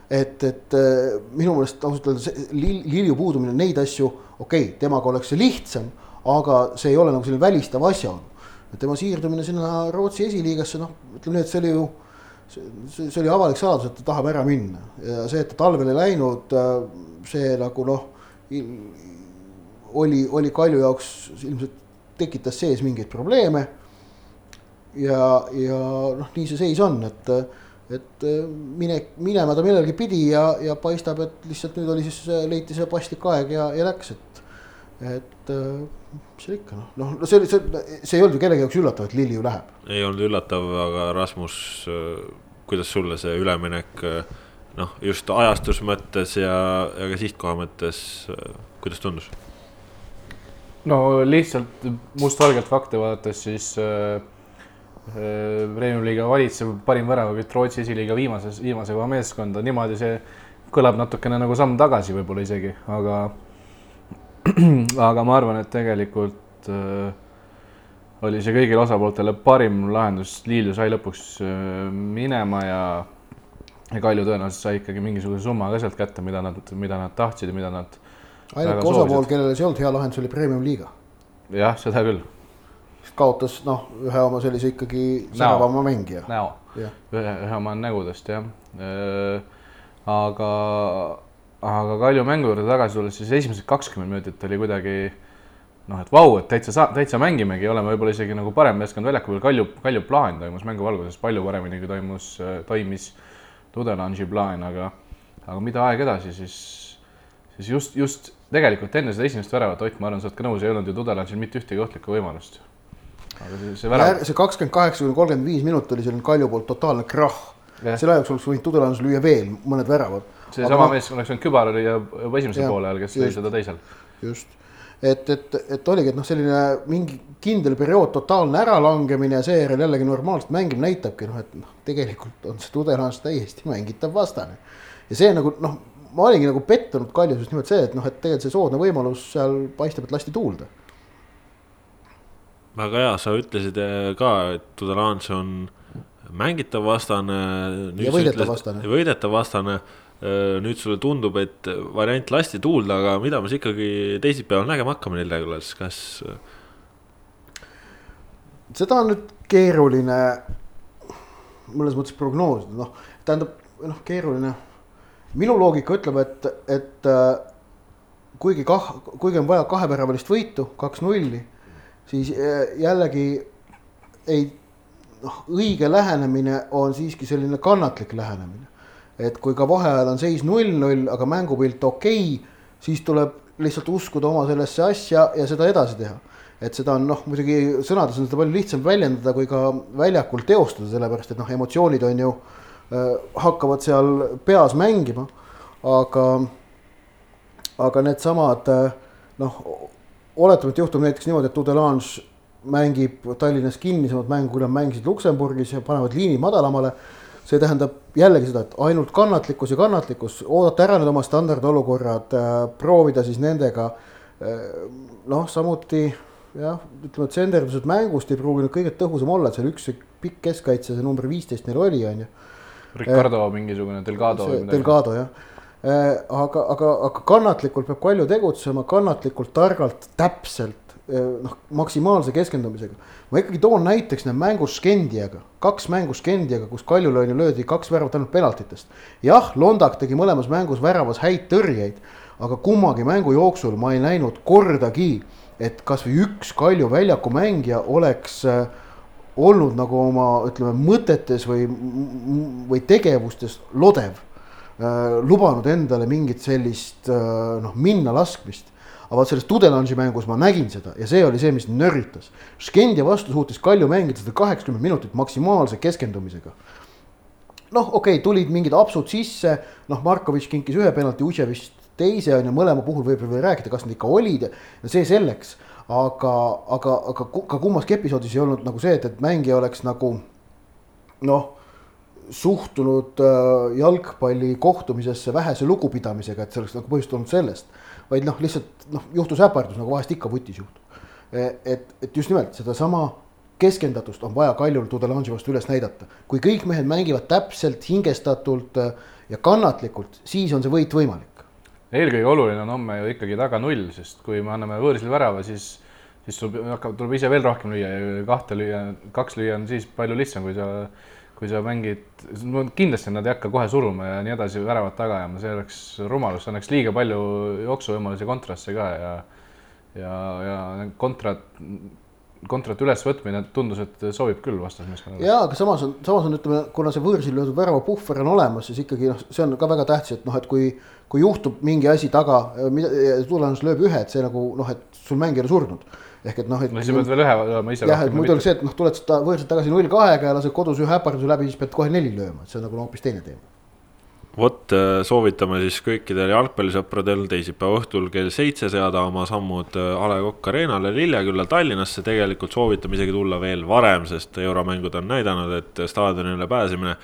et, et äh, minu meelest ausalt öeldes Lilju puudumine neid asju, okei okay,, temaga oleks see lihtsam, aga see ei ole nagu selline välistav asjaolu. tema siirdumine sinna Rootsi esiliigasse, noh, ütleme nii, et see oli ju see, see oli avalik saladus, et ta tahab ära minna ja see, et ta talvel ei läinud, äh, see nagu noh oli, oli Kalju jaoks ilmselt tekitas sees mingeid probleeme. ja, ja noh, nii see seis on, et, et mine, minema ta millalgi pidi ja, ja paistab, et lihtsalt nüüd oli siis, leiti see paslik aeg ja, ja läks, et, et mis seal ikka noh, noh, no see oli, see, see ei olnud ju kellegi jaoks üllatav, et Lilli ju läheb. ei olnud üllatav, aga Rasmus, kuidas sulle see üleminek noh, just ajastus mõttes ja, ja ka sihtkoha mõttes, kuidas tundus? no lihtsalt mustvalgelt fakte vaadates, siis äh, äh, Premium-liiga valitsev parim väravakütt Rootsi esiliiga viimases, viimase koha meeskonda, niimoodi see kõlab natukene nagu samm tagasi võib-olla isegi, aga aga ma arvan, et tegelikult äh, oli see kõigile osapooltele parim lahendus, Liilu sai lõpuks äh, minema ja ja Kalju tõenäoliselt sai ikkagi mingisuguse summa ka sealt kätte, mida nad, mida nad tahtsid ja mida nad. ainuke osapool, kellele see ei olnud hea lahendus, oli Premium liiga. jah, seda küll. kaotas noh, ühe oma sellise ikkagi säravama mängija. näo, ühe, ühe oma nägudest jah. aga, aga Kalju mängu juurde tagasi tulles, siis esimesed kakskümmend minutit oli kuidagi noh, et vau, et täitsa, täitsa mängimegi, oleme võib-olla isegi nagu parem meeskond väljaku peal, Kalju, Kalju plaan toimus mängu valguses palju paremini, kui toimus, toimis Tudelange'i plaan, aga, aga mida aeg edasi, siis, siis just, just tegelikult enne seda esimest väravat, Ott, ma arvan, sa oled ka nõus, ei olnud ju Tudelange'il mitte ühtegi ohtlikku võimalust. aga see, see värav. see kakskümmend kaheksa kuni kolmkümmend viis minutit oli selline Kalju poolt totaalne krahh. selle ajaks oleks võinud Tudelange lüüa veel mõned väravad. seesama no, mees oleks võinud Kübar lüüa juba esimesel poole ajal, kes lõi seda teisel. just et, et, et oligi, et noh, selline mingi kindel periood, totaalne äralangemine ja seejärel jällegi normaalselt mängimine näitabki noh, et noh, tegelikult on see Tudelange täiesti mängitav vastane. ja see nagu noh, ma olingi nagu pettunud Kaljus just nimelt see, et noh, et tegelikult see soodne võimalus seal paistab, et lasti tuulde. väga hea, sa ütlesid eh, ka, et Tudelange on mängitav vastane. ja võidetav vastane. võidetav vastane nüüd sulle tundub, et variant lasti tuulde, aga mida me siis ikkagi teisipäeval nägema hakkame Lillekülas, kas? seda on nüüd keeruline mõnes mõttes prognoosida, noh, tähendab, noh, keeruline. minu loogika ütleb, et, et äh, kuigi kah-, kuigi on vaja kaheväravalist võitu, kaks nulli, siis äh, jällegi ei, noh, õige lähenemine on siiski selline kannatlik lähenemine et kui ka vaheajal on seis null-null, aga mängupilt okei okay,, siis tuleb lihtsalt uskuda oma sellesse asja ja seda edasi teha. et seda on noh, muidugi sõnades on seda palju lihtsam väljendada, kui ka väljakul teostada, sellepärast et noh, emotsioonid on ju äh,, hakkavad seal peas mängima, aga, aga needsamad äh, noh, oletame, et juhtub näiteks niimoodi, et Tudelange mängib Tallinnas kinnisemat mängu, kui nad mängisid Luksemburgis ja panevad liini madalamale see tähendab jällegi seda, et ainult kannatlikkus ja kannatlikkus, oodata ära need oma standardolukorrad, äh, proovida siis nendega. Äh, noh, samuti jah, ütleme, et senderdused mängust ei pruuginud kõige tõhusam olla, et seal üks pikk keskkaitse, see number viisteist neil oli, on ju. Ricardo äh, mingisugune, Delgado. Delgado jah äh,, aga, aga, aga kannatlikult peab palju tegutsema, kannatlikult, targalt, täpselt noh, maksimaalse keskendumisega. ma ikkagi toon näiteks need mängud Skendiaga, kaks mängu Skendiaga, kus Kaljulaine löödi kaks väravat ainult penaltitest. jah, Londak tegi mõlemas mängus väravas häid tõrjeid, aga kummagi mängu jooksul ma ei näinud kordagi, et kasvõi üks Kalju väljaku mängija oleks äh, olnud nagu oma, ütleme, mõtetes või, või tegevustes lodev äh,. lubanud endale mingit sellist äh, noh, minna laskmist. Aga vot selles Tudelangi mängus ma nägin seda ja see oli see, mis nörritas. Skendia vastu suutis Kalju mängida seda kaheksakümmend minutit maksimaalse keskendumisega noh, okei okay,, tulid mingid apsud sisse, noh, Markovitš kinkis ühe penalti, Uševist teise on ju, mõlema puhul võib veel rääkida, kas nad ikka olid ja see selleks aga, aga, aga ka kummaski episoodis ei olnud nagu see, et, et mängija oleks nagu noh, suhtunud äh, jalgpalli kohtumisesse vähese lugupidamisega, et see oleks nagu põhjust olnud sellest. Vaid noh, lihtsalt noh, juhtus äpardus, nagu vahest ikka vutis juhtub. E, et, et just nimelt sedasama keskendatust on vaja Kaljul Tudelangi vastu üles näidata. kui kõik mehed mängivad täpselt, hingestatult äh, ja kannatlikult, siis on see võit võimalik eelkõige oluline on homme ju ikkagi taga null, sest kui me anname võõrsil värava, siis, siis tuleb, hakkab, tuleb ise veel rohkem lüüa ja kahte lüüa, kaks lüüa on siis palju lihtsam, kui sa, kui sa mängid, no kindlasti nad ei hakka kohe suruma ja nii edasi väravat taga ajama, see oleks rumalus, see annaks liiga palju jooksuvõimalusi kontrasse ka ja ja, ja kontrad kontrat ülesvõtmine tundus, et sobib küll vastasmeeskonnale. ja, aga samas on, samas on, ütleme, kuna see võõrsil löödud värava puhver on olemas, siis ikkagi noh, see on ka väga tähtis, et noh, et kui, kui juhtub mingi asi taga, mida tulemus lööb ühe, et see nagu noh, et sul mäng ei ole surnud. Ehk et noh, et. no siis pead veel ühe olema ise. jah, et muidu oleks see, et noh, tuled seda võõrselt tagasi null kahega ja lased kodus ühe äparduse läbi, siis pead kohe neli lööma, et see on nagu hoopis teine teema vot äh, soovitame siis kõikidel jalgpallisõpradel teisipäeva õhtul kell seitse seada oma sammud äh, A Le Coq Arena'le Lilleküllal Tallinnasse. tegelikult soovitame isegi tulla veel varem, sest euromängud on näidanud, et staadionile pääsemine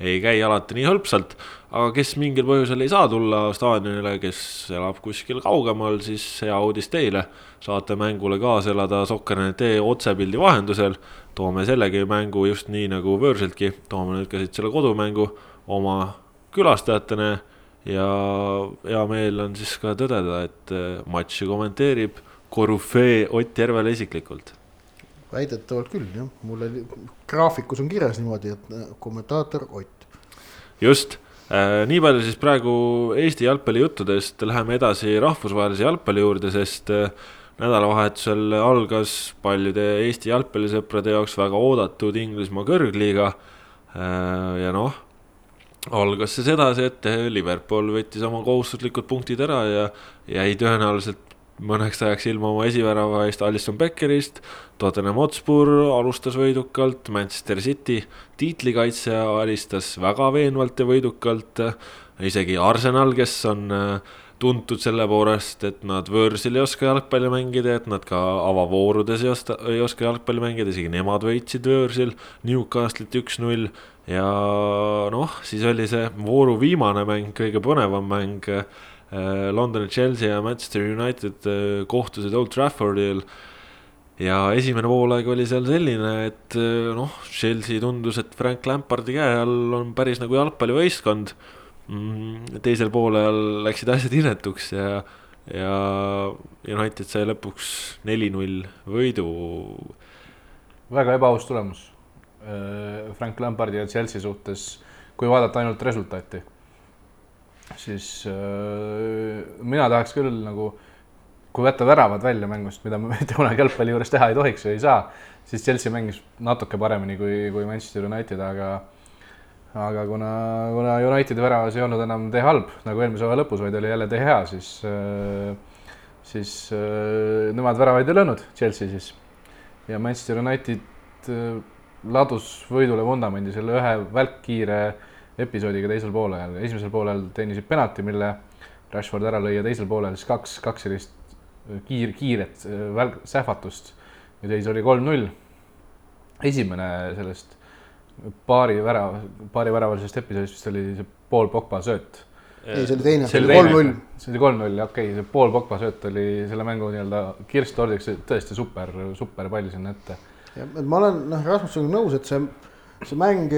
ei käi alati nii hõlpsalt. Aga kes mingil põhjusel ei saa tulla staadionile, kes elab kuskil kaugemal, siis hea uudis teile. saate mängule kaasa elada Soccer.ee otsepildi vahendusel. toome sellegi mängu just nii nagu võõrsiltki, toome nüüd ka siit selle kodumängu oma külastajatena ja hea meel on siis ka tõdeda, et äh, matši kommenteerib korüfee Ott Järvela isiklikult. väidetavalt küll jah, mul oli graafikus on kirjas niimoodi, et äh, kommentaator Ott. just nii palju siis praegu Eesti jalgpallijuttudest, läheme edasi rahvusvahelise jalgpalli juurde, sest äh, nädalavahetusel algas paljude Eesti jalgpallisõprade jaoks väga oodatud Inglismaa kõrgliiga äh,. ja noh algas see sedasi, et Liverpool võttis oma kohustuslikud punktid ära ja jäi tõenäoliselt mõneks ajaks ilma oma esivärava eest Alisson Beckerist. Tottenham Hotspur alustas võidukalt, Manchester City tiitlikaitsja alistas väga veenvalt ja võidukalt. isegi Arsenal, kes on äh, tuntud selle poolest, et nad võõrsil ei oska jalgpalli mängida, et nad ka avavoorudes ei oska, ei oska jalgpalli mängida, isegi nemad võitsid võõrsil Newcastle'it üks-null ja noh, siis oli see vooru viimane mäng, kõige põnevam mäng. Äh, Londoni Chelsea ja Manchester United äh, kohtusid Old Traffordil. ja esimene poolaeg oli seal selline, et äh, noh, Chelsea tundus, et Frank Lampardi käe all on päris nagu jalgpallivõistkond. Mm, teisel poolel läksid asjad inetuks ja, ja United sai lõpuks neli-null võidu. väga ebaaus tulemus Frank Lampardi ja Chelsea suhtes, kui vaadata ainult resultaati, siis äh, mina tahaks küll nagu, kui võtta väravad välja mängust, mida me mitte kunagi jalgpalli juures teha ei tohiks või ei saa, siis Chelsea mängis natuke paremini kui, kui Manchester United, aga aga kuna, kuna Unitedi väravas ei olnud enam tee halb nagu eelmise hooaja lõpus, vaid oli jälle tee hea, siis, äh, siis nemad väravaid ei löönud, Chelsea siis. ja Manchester United ladus võidule vundamendi selle ühe välkkiire episoodiga teisel poolel, esimesel poolel teenisid penalti, mille Rashford ära lõi ja teisel poolel siis kaks, kaks sellist äh, kiir, kiiret äh, välk, sähvatust ja seis oli kolm-null. esimene sellest paari värava, paari väravalisest episoodist vist oli see Paul Pogba sööt. ei, see oli teine, see oli kolm-null. see oli kolm-null, okei okay,, see Paul Pogba sööt oli selle mängu nii-öelda kirss tordiks, tõesti super, super pall sinna ette ja ma olen noh, Rasmusega nõus, et see, see mäng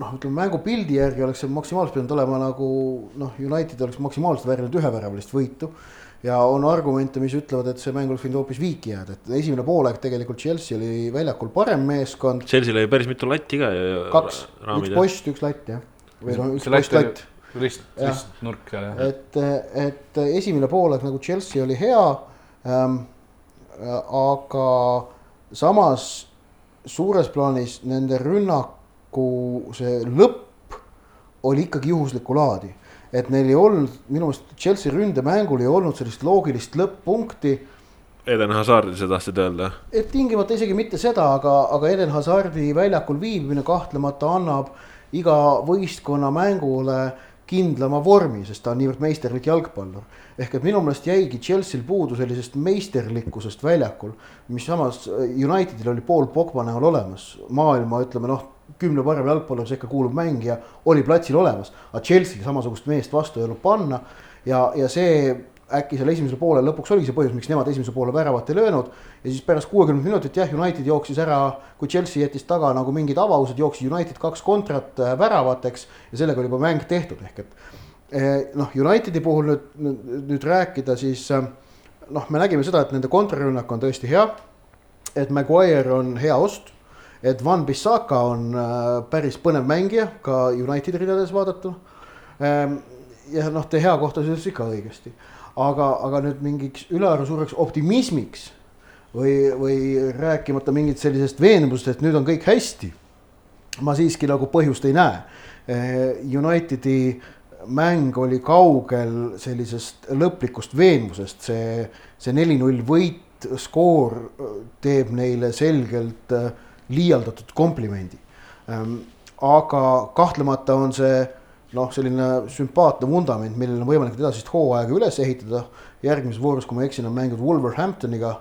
noh, ütleme mängupildi järgi oleks see maksimaalselt pidanud olema nagu noh, United oleks maksimaalselt väärinud üheväravalist võitu. ja on argumente, mis ütlevad, et see mäng oleks võinud hoopis viiki jääda, et esimene poolaeg tegelikult Chelsea oli väljakul parem meeskond. Chelsea'l oli päris mitu latti ka. kaks, üks post, üks latt jah. või noh, üks post latt rist, ristnurk seal jah. et, et esimene poolaeg nagu Chelsea oli hea ähm,. aga samas suures plaanis nende rünnaku see lõpp oli ikkagi juhuslikku laadi. et neil ei olnud, minu meelest Chelsea ründemängul ei olnud sellist loogilist lõpp-punkti Eden Hazardi sa tahtsid öelda? et tingimata isegi mitte seda, aga, aga Eden Hazardi väljakul viibimine kahtlemata annab iga võistkonna mängule kindlama vormi, sest ta on niivõrd meisterlik jalgpallur. ehk et minu meelest jäigi Chelsea'l puudu sellisest meisterlikkusest väljakul, mis samas Unitedil oli pool Pogba näol olemas, maailma ütleme noh, kümne parema jalgpalluri sekka kuuluv mängija oli platsil olemas, aga Chelsea'l samasugust meest vastu ei olnud panna ja, ja see äkki seal esimesel poolel lõpuks oligi see põhjus, miks nemad esimese poole väravat ei löönud. ja siis pärast kuuekümmet minutit jah, United jooksis ära, kui Chelsea jättis taga nagu mingid avavused, jooksis United kaks kontrat äh, väravateks ja sellega oli juba mäng tehtud, ehk et eh, noh, Unitedi puhul nüüd, nüüd, nüüd rääkida, siis äh, noh, me nägime seda, et nende kontrarünnak on tõesti hea. et Maguire on hea ost, et Van Bissaka on äh, päris põnev mängija ka Unitedi ridades vaadatuna ähm,. ja noh, De Gea kohta ütles ikka õigesti, aga, aga nüüd mingiks ülearu suureks optimismiks või, või rääkimata mingit sellisest veenmusest, et nüüd on kõik hästi. ma siiski nagu põhjust ei näe. Unitedi mäng oli kaugel sellisest lõplikust veenvusest, see, see neli-null võit, skoor äh, teeb neile selgelt äh, liialdatud komplimendi. aga kahtlemata on see noh, selline sümpaatne vundament, millel on võimalik edasist hooaega üles ehitada. järgmises voorus, kui ma ei eksi, on mängud Wolverhamptoniga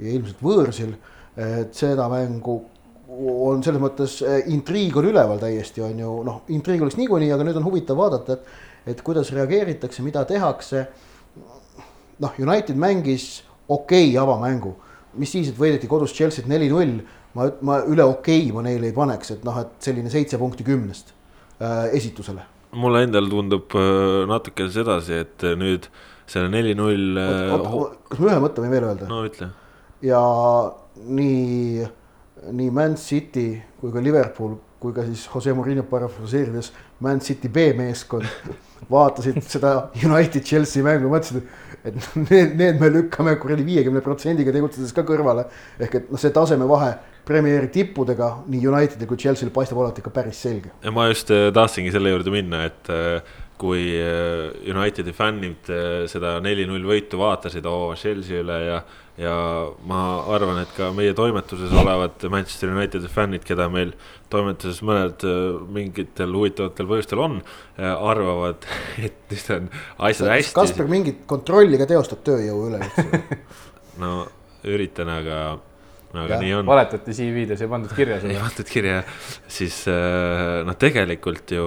ja ilmselt võõrsil, et seda mängu on selles mõttes eh, intriig on üleval täiesti on ju noh, intriig oleks niikuinii, aga nüüd on huvitav vaadata, et, et kuidas reageeritakse, mida tehakse. noh, United mängis okei okay avamängu, mis siis, et võideti kodus Chelsea't neli-null, ma, ma üle okei okay ma neile ei paneks, et noh, et selline seitse punkti kümnest äh, esitusele mulle endale tundub äh, natuke sedasi, et nüüd selle neli-null. kas ma ühe mõtte võin veel öelda? no ütle. ja nii, nii Man City kui ka Liverpool kui ka siis Jose Murillo parafraseerides Man City B-meeskond vaatasid seda United Chelsea mängu, mõtlesid, et need, need me lükkame kuradi viiekümne protsendiga tegutsedes ka kõrvale. ehk et noh, see tasemevahe Premieri tippudega nii Unitedil kui Chelsea'l paistab olevat ikka päris selge. ma just äh, tahtsingi selle juurde minna, et äh, kui äh, Unitedi fännid äh, seda neli-null võitu vaatasid oo Chelsea üle ja, ja ma arvan, et ka meie toimetuses olevad Manchester Unitedi fännid, keda meil toimetuses mõned äh, mingitel huvitavatel põhjustel on, arvavad, et nüüd on asjad hästi. Kasper mingit kontrolli ka teostab tööjõu üle üldse? no üritan, aga, aga Jah, nii on. valetati CV-des, ei pandud kirja ei seda. pandud kirja, siis äh, noh, tegelikult ju,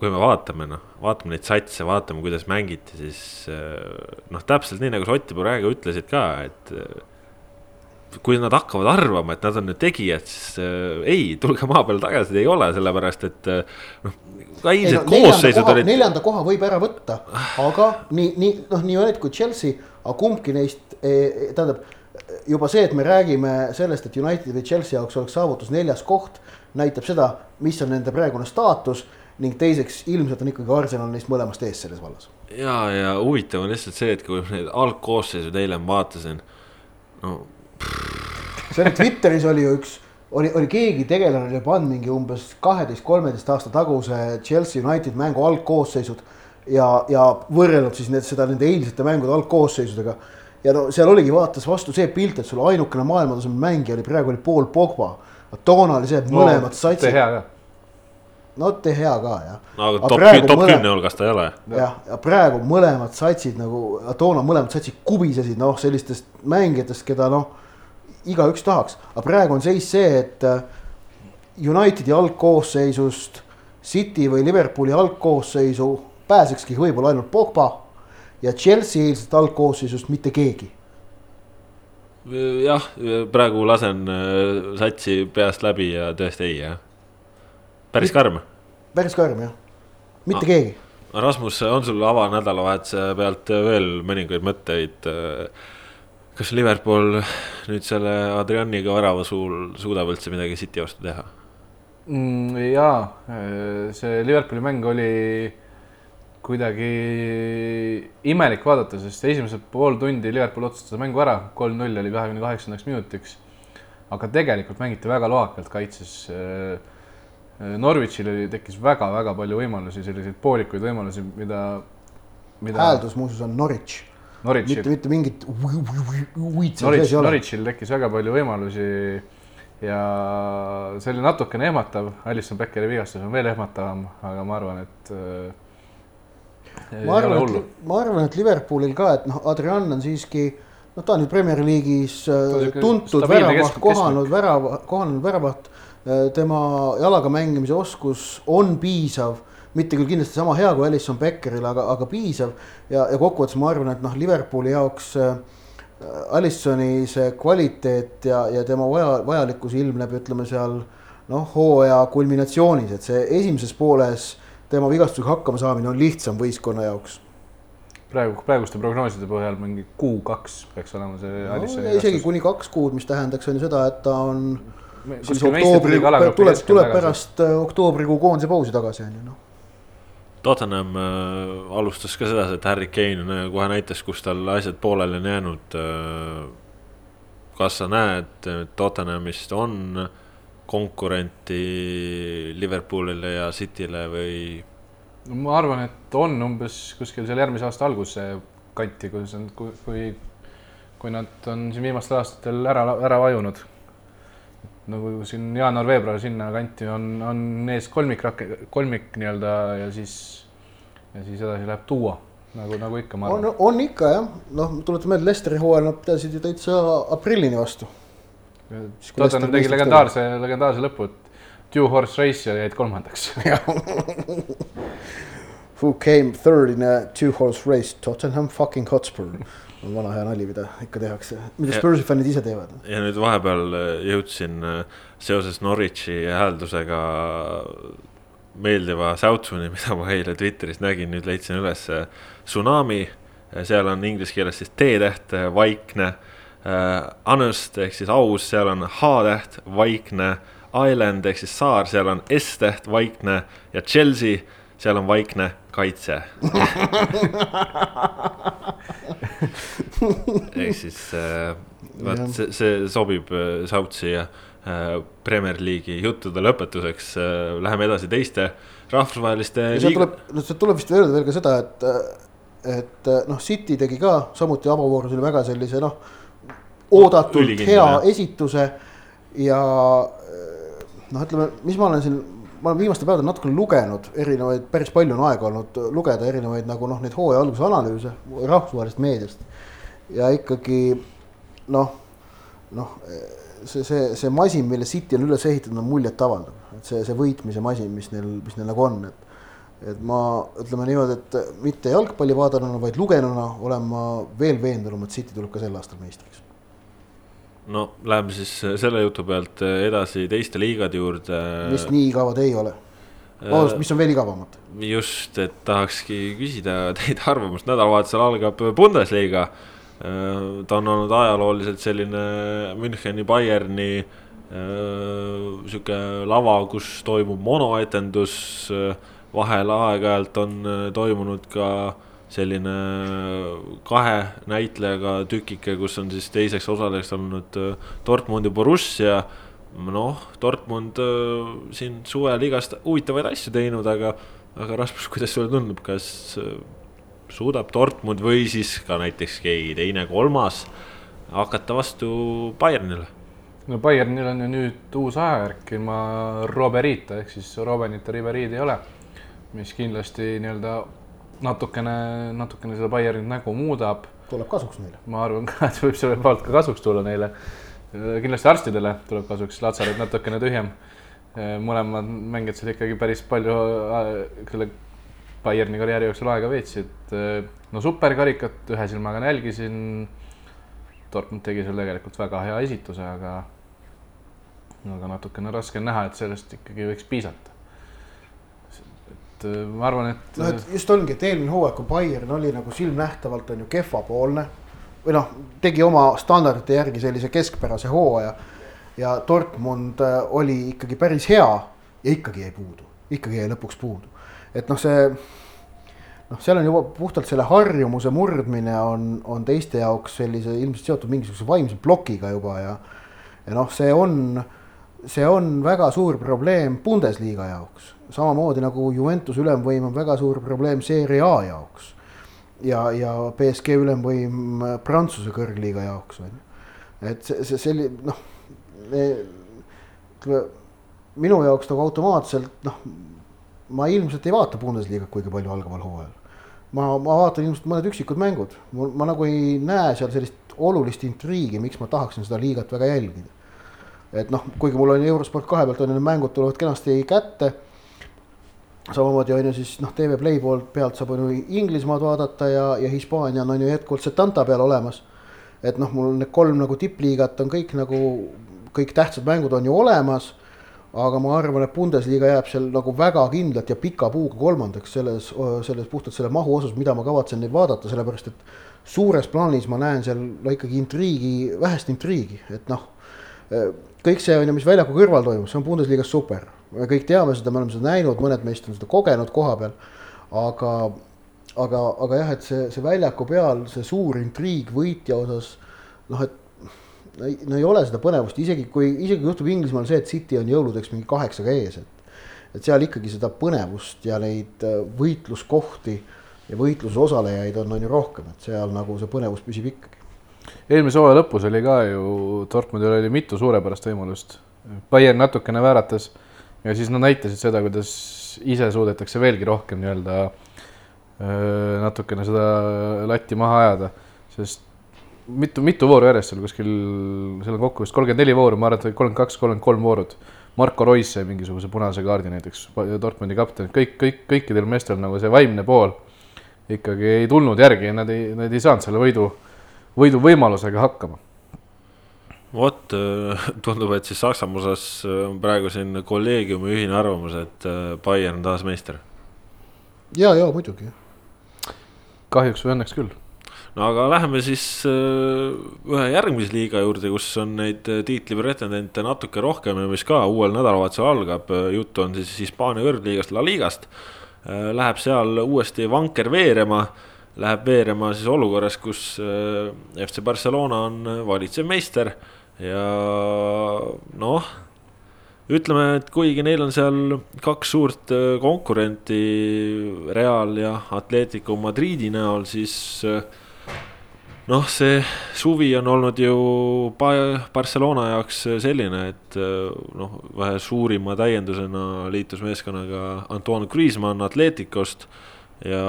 kui me vaatame, noh, vaatame neid satse, vaatame, kuidas mängiti, siis äh, noh, täpselt nii nagu sa Ott ja Purega ütlesid ka, et äh, kui nad hakkavad arvama, et nad on nüüd tegijad, siis äh, ei, tulge maa peale tagasi, ei ole, sellepärast et noh, ka eilsed koosseisud olid. neljanda koha võib ära võtta, aga nii, nii noh, nii United kui Chelsea, aga kumbki neist eh, tähendab juba see, et me räägime sellest, et Unitedi või Chelsea jaoks oleks saavutus neljas koht, näitab seda, mis on nende praegune staatus ning teiseks ilmselt on ikkagi Arsenal neist mõlemast ees selles vallas. ja, ja huvitav on lihtsalt see, et kui ma neid algkoosseisud eile vaatasin, no see oli Twitteris oli ju üks, oli, oli keegi tegelane oli pannud mingi umbes kaheteist, kolmeteist aasta taguse Chelsea United mängu algkoosseisud ja, ja võrrelnud siis need, seda nende eilsete mängude algkoosseisudega. Ja no seal oligi, vaatas vastu see pilt, et sul ainukene maailmatasemel mängija oli praegu oli Paul Pogba. toona oli see, et mõlemad satsid, hea ka. no tee hea ka jah. no, aga top, top kümne hulgas ta ei ole. jah, ja praegu mõlemad satsid nagu, toona mõlemad satsid kubisesid noh, sellistest mängijatest, keda noh, igaüks tahaks, aga praegu on seis see, et äh, Unitedi algkoosseisust City või Liverpooli algkoosseisu pääsekski võib-olla ainult Pogba ja Chelsea eilsest algkoosseisust mitte keegi. jah, praegu lasen äh, satsi peast läbi ja tõesti ei jah. päris karm. päris karm jah, mitte Ah. keegi. Rasmus, on sul avanädalavahetuse pealt veel mõningaid mõtteid? kas Liverpool nüüd selle Adrianiga värava suul suudab üldse midagi City vastu teha? Mm, jaa, see Liverpooli mäng oli kuidagi imelik vaadata, sest esimesed pool tundi Liverpool otsustas mängu ära, kolm-null oli kahekümne kaheksandaks minutiks. aga tegelikult mängiti väga loakalt kaitses. Norwichil oli, tekkis väga-väga palju võimalusi, selliseid poolikuid võimalusi, mida, mida. hääldus muuseas on Norwich. Norwichi. mitte, mitte mingit. Norwich, Norwichil tekkis väga palju võimalusi ja see oli natukene ehmatav, Alison Beckeri vigastus on veel ehmatavam, aga ma arvan, et äh, ma arvan, et, ma arvan, et Liverpoolil ka, et noh, Adrian on siiski noh, ta on nüüd Premier League'is äh, tuntud väravaht, kohanud värava, kohanenud väravaht. Äh, tema jalaga mängimise oskus on piisav, mitte küll kindlasti sama hea kui Alison Beckeril, aga, aga piisav. ja, ja kokkuvõttes ma arvan, et noh, Liverpooli jaoks äh, Alissoni see kvaliteet ja, ja tema vaja, vajalikkus ilmneb, ütleme seal noh, hooaja kulminatsioonis, et see esimeses pooles tema vigastusega hakkama saamine on lihtsam võistkonna jaoks. praegu, praeguste prognooside põhjal mingi kuu-kaks peaks olema see no, Alissoni isegi kuni kaks kuud, mis tähendaks, on ju seda, et ta on siis oktoobri, tuleb, tuleb pärast äh, oktoobrikuu koondise pausi tagasi, on ju noh Tottenham äh, alustas ka sedasi, et Harry Kane äh, kohe näitas, kus tal asjad pooleli on jäänud äh,. kas sa näed, et Tottenhamist on konkurenti Liverpoolile ja Cityle või? no ma arvan, et on umbes kuskil seal järgmise aasta alguse kanti, kui see on, kui, kui, kui nad on siin viimastel aastatel ära, ära vajunud nagu siin jaanuar-veebruar sinna kanti on, on ees kolmik, kolmik nii-öelda ja siis, ja siis edasi läheb duo nagu, nagu ikka. on, on ikka jah, noh, tuletan meelde, Lesteri hooajal nad pidasid ju täitsa aprillini vastu. Tottenham tegi legendaarse, legendaarse lõpu, et two horse race ja jäid kolmandaks. Who came third in a two horse race, Tottenham fucking Hotspur. On vana hea nali, mida ikka tehakse, mida Spursi fännid ise teevad. ja nüüd vahepeal äh, jõudsin äh, seoses Norwichi hääldusega meeldiva säutsuni, mida ma eile Twitteris nägin, nüüd leidsin üles tsunami, seal on inglise keeles siis T-täht, vaikne. Honest ehk siis aus, seal on H-täht, vaikne. Island ehk siis saar, seal on S-täht, vaikne ja Chelsea, seal on vaikne kaitse ehk siis äh, vaat see, see sobib äh, Soutsi ja äh, Premier League'i juttude lõpetuseks äh,. Läheme edasi teiste rahvusvaheliste. sealt tuleb, no sealt tuleb vist öelda veel ka seda, et, et noh, City tegi ka samuti avavoorusil väga sellise noh, oodatult hea jah. esituse ja noh, ütleme, mis ma olen siin ma olen viimastel päevadel natukene lugenud erinevaid, päris palju on aega olnud lugeda erinevaid nagu noh, neid hooaja alguse analüüse rahvusvahelisest meediast ja ikkagi noh, noh, see, see, see masin, mille City on üles ehitatud, on muljetavaldav, et see, see võitmise masin, mis neil, mis neil nagu on, et et ma ütleme niimoodi, et mitte jalgpalli vaadanuna, vaid lugenuna olen ma veel veendunum, et City tuleb ka sel aastal meistriks. No läheme siis selle jutu pealt edasi teiste liigade juurde. mis nii igavad ei ole vabandust, mis on veel igavamad? just, et tahakski küsida teie arvamust, nädalavahetusel algab Bundesliga Äh, ta on olnud ajalooliselt selline Müncheni, Bayerni äh, sihuke lava, kus toimub monoetendus. Äh, vahel aeg-ajalt on toimunud ka selline kahe näitlejaga tükike, kus on siis teiseks osalejaks olnud Dortmund ja Borussia. noh, Dortmund siin suvel igast huvitavaid asju teinud, aga, aga Rasmus, kuidas sulle tundub, kas suudab Dortmund või siis ka näiteks keegi teine, kolmas hakata vastu Bayernile. no Bayernil on ju nüüd uus ajajärk ilma Roberita ehk siis Robenita Riberiid ei ole, mis kindlasti nii-öelda natukene, natukene seda Bayernit nägu muudab. tuleb kasuks neile. ma arvan ka, et võib selle poolt ka kasuks tulla neile. kindlasti arstidele tuleb kasuks, Latsaret natukene tühjem. mõlemad mängijad seal ikkagi päris palju selle Bayerni karjääri jooksul aega veetsid. No superkarikat ühe silmaga nälgisin. Dortmund tegi seal tegelikult väga hea esituse, aga, aga natukene raske on näha, et sellest ikkagi võiks piisata. Et eh, ma arvan, et. noh, et just ongi, et eelmine hooaeg, kui Bayern oli nagu silmnähtavalt on ju kehvapoolne või noh, tegi oma standardite järgi sellise keskpärase hooaja ja Dortmund eh, oli ikkagi päris hea ja ikkagi jäi puudu, ikkagi jäi lõpuks puudu et noh, see noh, seal on juba puhtalt selle harjumuse murdmine on, on teiste jaoks sellise ilmselt seotud mingisuguse vaimse plokiga juba ja ja noh, see on, see on väga suur probleem Bundesliga jaoks, samamoodi nagu Juventus ülemvõim on väga suur probleem Serie A jaoks ja, ja BSG ülemvõim Prantsuse kõrgliiga jaoks on ju. et see, see selline noh, ütleme minu jaoks nagu automaatselt noh, ma ilmselt ei vaata Bundesliga't kuigi palju algaval hooajal. ma, ma vaatan ilmselt mõned üksikud mängud, ma nagu ei näe seal sellist olulist intriigi, miks ma tahaksin seda liigat väga jälgida. Et noh, kuigi mul on Eurosport kahe pealt on ju need mängud tulevad kenasti kätte. samamoodi on ju siis noh, TV Play poolt pealt saab on ju Inglismaad vaadata ja, ja Hispaania on, ju jätkuvalt Setanta peal olemas. et noh, mul need kolm nagu tippliigat on kõik nagu, kõik tähtsad mängud on ju olemas aga ma arvan, et Bundesliga jääb seal nagu väga kindlalt ja pika puuga kolmandaks selles, selles puhtalt selle mahu osas, mida ma kavatsen neid vaadata, sellepärast et suures plaanis ma näen seal no ikkagi intriigi, vähest intriigi, et noh, kõik see on ju, mis väljaku kõrval toimub, see on Bundesliga-s super. me kõik teame seda, me oleme seda näinud, mõned meist on seda kogenud koha peal, aga, aga, aga jah, et see, see väljaku peal, see suur intriig võitja osas, noh, et no ei, no ei ole seda põnevust, isegi kui, isegi kui juhtub Inglismaal see, et City on jõuludeks mingi kaheksaga ees, et et seal ikkagi seda põnevust ja neid võitluskohti äh, ja võitluses osalejaid on, on ju rohkem, et seal nagu see põnevus püsib ikkagi. Eelmise hooaja lõpus oli ka ju, Dortmundil oli mitu suurepärast võimalust. Bayern natukene vääratas ja siis nad näitasid seda, kuidas ise suudetakse veelgi rohkem nii-öelda natukene seda latti maha ajada, sest mitu, mitu vooru järjest seal kuskil, seal on kokku vist kolmkümmend neli vooru, ma arvan, et kolmkümmend kaks, kolmkümmend kolm voorud. Marko Rois sai mingisuguse punase kaardi näiteks, Dortmundi kapten, kõik, kõik, kõikidel meestel nagu see vaimne pool ikkagi ei tulnud järgi ja nad ei, nad ei saanud selle võidu, võiduvõimalusega hakkama. vot, äh, tundub, et siis Saksamaa osas äh, on praegu siin kolleegiumi ühine arvamus, et äh, Bayern taas meister. ja, ja muidugi. kahjuks või õnneks küll no aga läheme siis ühe järgmise liiga juurde, kus on neid tiitli pretendente natuke rohkem ja mis ka uuel nädalavahetusel algab. juttu on siis Hispaania kõrgliigast La Ligast Äh, läheb seal uuesti vanker veerema, läheb veerema siis olukorras, kus äh, FC Barcelona on valitsev meister ja noh, ütleme, et kuigi neil on seal kaks suurt äh, konkurenti, Real ja Atletico Madridi näol, siis noh, see suvi on olnud ju Barcelona jaoks selline, et noh, vähe suurima täiendusena liitus meeskonnaga Antoine Griezmann Atleticost. Ja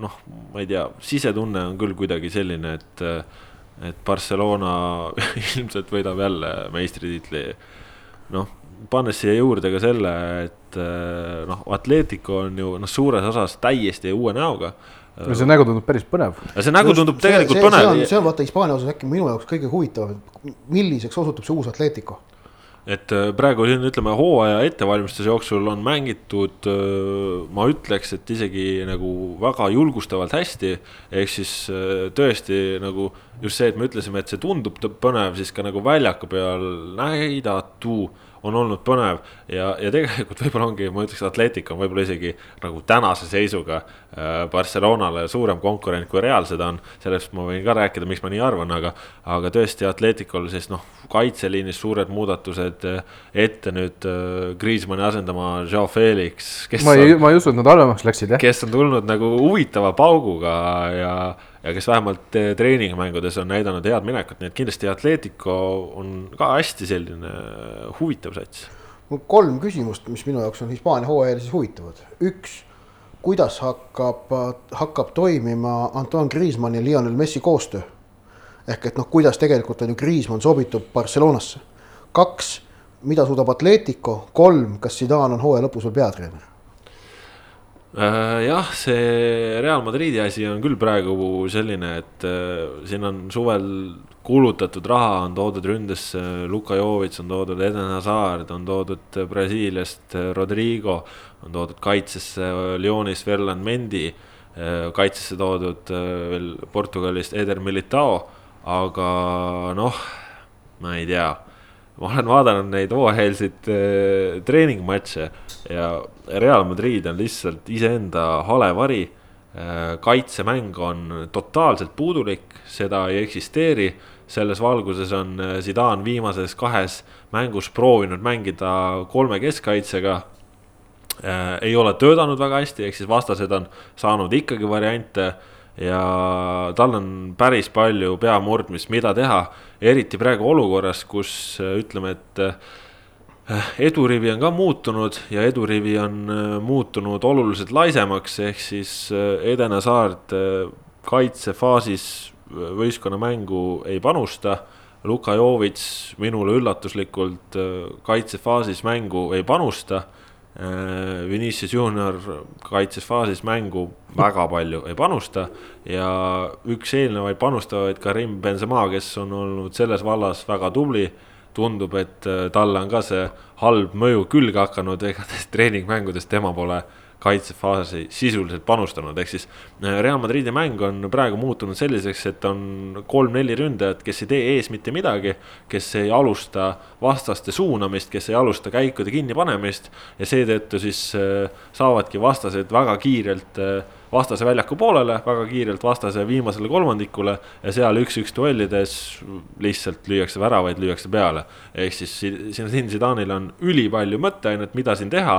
noh, ma ei tea, sisetunne on küll kuidagi selline, et, et Barcelona ilmselt võidab jälle meistritiitli. noh, pannes siia juurde ka selle, et noh, Atletico on ju noh, suures osas täiesti uue näoga no see nägu tundub päris põnev. see nägu tundub Just, tegelikult see, põnev. see on, see on vaata Hispaania osas äkki minu jaoks kõige huvitavam, milliseks osutub see uus Atletico et äh, praegu siin ütleme, hooaja ettevalmistuse jooksul on mängitud, äh, ma ütleks, et isegi nagu väga julgustavalt hästi. ehk siis äh, tõesti nagu just see, et me ütlesime, et see tundub põnev, siis ka nagu väljaku peal näidatu on olnud põnev ja, ja tegelikult võib-olla ongi, ma ütleks, Atletic on võib-olla isegi nagu tänase seisuga äh, Barcelonale suurem konkurent kui Real seda on. sellest ma võin ka rääkida, miks ma nii arvan, aga, aga tõesti Atleticul siis noh, kaitseliinis suured muudatused äh, ette nüüd äh, Griezmanni asendama Joe Felix. ma ei, ma ei usu, et nad halvemaks läksid, jah. kes on tulnud nagu huvitava pauguga ja ja kes vähemalt eh, treeningmängudes on näidanud head minekut, nii et kindlasti Atletico on ka hästi selline huvitav sats. mul kolm küsimust, mis minu jaoks on Hispaania hooajal siis huvitavad. üks, kuidas hakkab, hakkab toimima Antoine Griezmann ja Lionel Messi koostöö? ehk et noh, kuidas tegelikult on ju Griezmann sobitub Barcelonasse. kaks, mida suudab Atletico, kolm, kas Zidane on hooaja lõpus veel peatreener? Äh, jah, see Real Madridi asi on küll praegu selline, et äh, siin on suvel kulutatud raha, on toodud ründesse Luka Jovic, on toodud Eden Hazard, on toodud Brasiiliast Rodrigo, on toodud kaitsesse Lyonis Verland Mendi, äh, kaitsesse toodud veel Portugalist Eder Militao, aga noh, ma ei tea ma olen vaadanud neid hooajalisi treeningmatše ja Real Madrid on lihtsalt iseenda hale vari. kaitsemäng on totaalselt puudulik, seda ei eksisteeri. selles valguses on Zidane viimases kahes mängus proovinud mängida kolme keskkaitsega äh,. ei ole töötanud väga hästi, ehk siis vastased on saanud ikkagi variante ja tal on päris palju peamurdmist, mida teha, eriti praegu olukorras, kus ütleme, et edurivi on ka muutunud ja edurivi on muutunud oluliselt laisemaks, ehk siis Edena Saart kaitsefaasis võistkonna mängu ei panusta. Luka Jovits minule üllatuslikult kaitsefaasis mängu ei panusta Vinicius Junior kaitses faasis mängu väga palju ei panusta ja üks eelnevaid panustavaid Karim Benzema, kes on olnud selles vallas väga tubli. tundub, et äh, talle on ka see halb mõju külge hakanud, ega treeningmängudes tema pole kaitsefaasi sisuliselt panustanud, ehk siis äh, Real Madridi mäng on praegu muutunud selliseks, et on kolm-neli ründajat, kes ei tee ees mitte midagi. kes ei alusta vastaste suunamist, kes ei alusta käikude kinnipanemist ja seetõttu siis äh, saavadki vastased väga kiirelt äh, vastase väljaku poolele, väga kiirelt vastase viimasele kolmandikule ja seal üks-üks duellides lihtsalt lüüakse väravaid, lüüakse peale. ehk siis siin Zidane'il on ülipalju mõtteainet, mida siin teha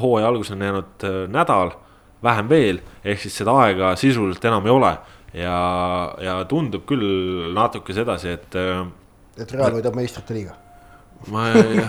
hooaja alguses on jäänud äh, nädal, vähem veel, ehk siis seda aega sisuliselt enam ei ole. ja, ja tundub küll natuke sedasi, et. Äh, et Real võidab meistrite liiga ma ei,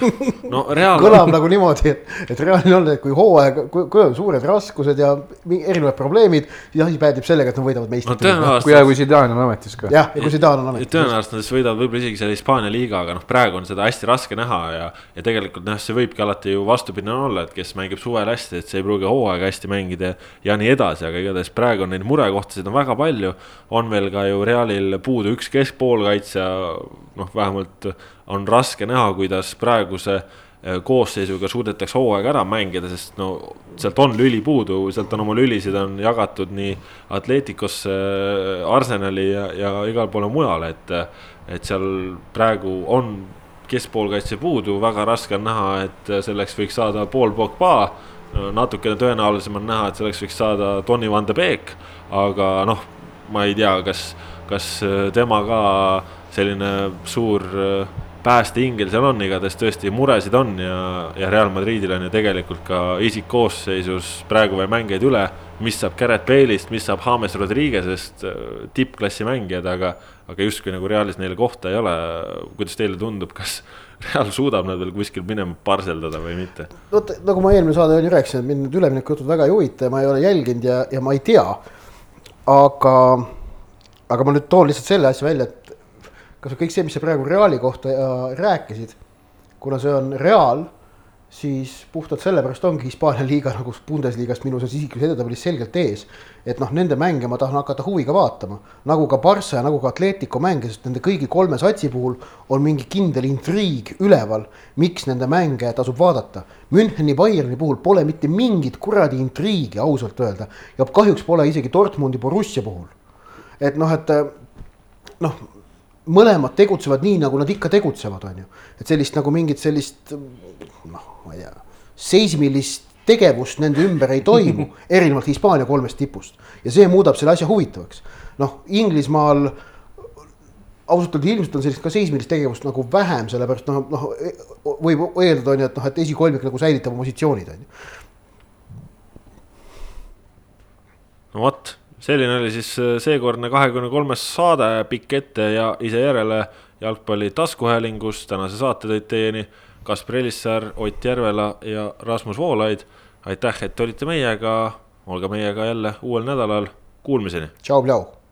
no reaalne. kõlab nagu niimoodi, et, et reaalne on, et kui hooaeg, kui, kui on suured raskused ja erinevad probleemid, siis asi päädib sellega, et nad võidavad meistrite no,. kui ja kui Zidane on ametis ka. jah, ja kui Zidane on ametis. tõenäoliselt nad siis võidavad võib-olla isegi selle Hispaania liiga, aga noh, praegu on seda hästi raske näha ja, ja tegelikult noh, see võibki alati ju vastupidine olla, et kes mängib suvel hästi, et see ei pruugi hooaega hästi mängida ja nii edasi, aga igatahes praegu on neid murekohtasid on väga palju. on veel ka ju Realil puudu üks keskpoolkaitsja, noh, vähemalt on raske näha, kuidas praeguse äh, koosseisuga suudetakse hooaeg ära mängida, sest no sealt on lüli puudu, sealt on oma lülisid on jagatud nii Atleticosse, äh, Arsenali ja, ja igale poole mujale, et. et seal praegu on keskpoolkaitse puudu, väga raske on näha, et selleks võiks saada pool Pogba. natukene tõenäolisem on näha, et selleks võiks saada Tony Van de Beek, aga noh, ma ei tea, kas, kas tema ka selline suur päästeingel seal on, igatahes tõesti muresid on ja, ja Real Madridil on ju tegelikult ka isikkoosseisus praegu veel mängijaid üle. mis saab Garrett Bale'ist, mis saab James Rodriguez'est, äh, tippklassi mängijad, aga, aga justkui nagu Realis neile kohta ei ole. kuidas teile tundub, kas Real suudab nad veel kuskil minema parseldada või mitte? vot nagu ma eelmine saade rääkisin, et mind need üleminekujutud väga ei huvita ja ma ei ole jälginud ja, ja ma ei tea. aga, aga ma nüüd toon lihtsalt selle asja välja, et kas kõik see, mis sa praegu Reali kohta rääkisid, kuna see on Real, siis puhtalt sellepärast ongi Hispaania liiga nagu Bundesliga-st minu seas isiklikus edetabelis selgelt ees. et noh, nende mänge ma tahan hakata huviga vaatama, nagu ka Barca ja nagu ka Atletico mänge, sest nende kõigi kolme satsi puhul on mingi kindel intriig üleval, miks nende mänge tasub vaadata. Müncheni Bayerni puhul pole mitte mingit kuradi intriigi, ausalt öelda, ja kahjuks pole isegi Dortmundi Borussia puhul. et noh, et noh mõlemad tegutsevad nii, nagu nad ikka tegutsevad, on ju. et sellist nagu mingit sellist noh, ma ei tea, seismilist tegevust nende ümber ei toimu, erinevalt Hispaania kolmest tipust. ja see muudab selle asja huvitavaks. noh, Inglismaal ausalt öelda ilmselt on sellist ka seismilist tegevust nagu vähem, sellepärast noh, noh võib eeldada on ju, et noh, et esikolmik nagu säilitab oma positsioonid on ju. no vot selline oli siis äh, seekordne kahekümne kolmes saade pikk ette ja ise järele jalgpalli taskuhäälingus. tänase saate tõid teieni Kaspar Elissaar, Ott Järvela ja Rasmus Voolaid. aitäh, et olite meiega, olge meiega jälle uuel nädalal, kuulmiseni. tšau, tšau.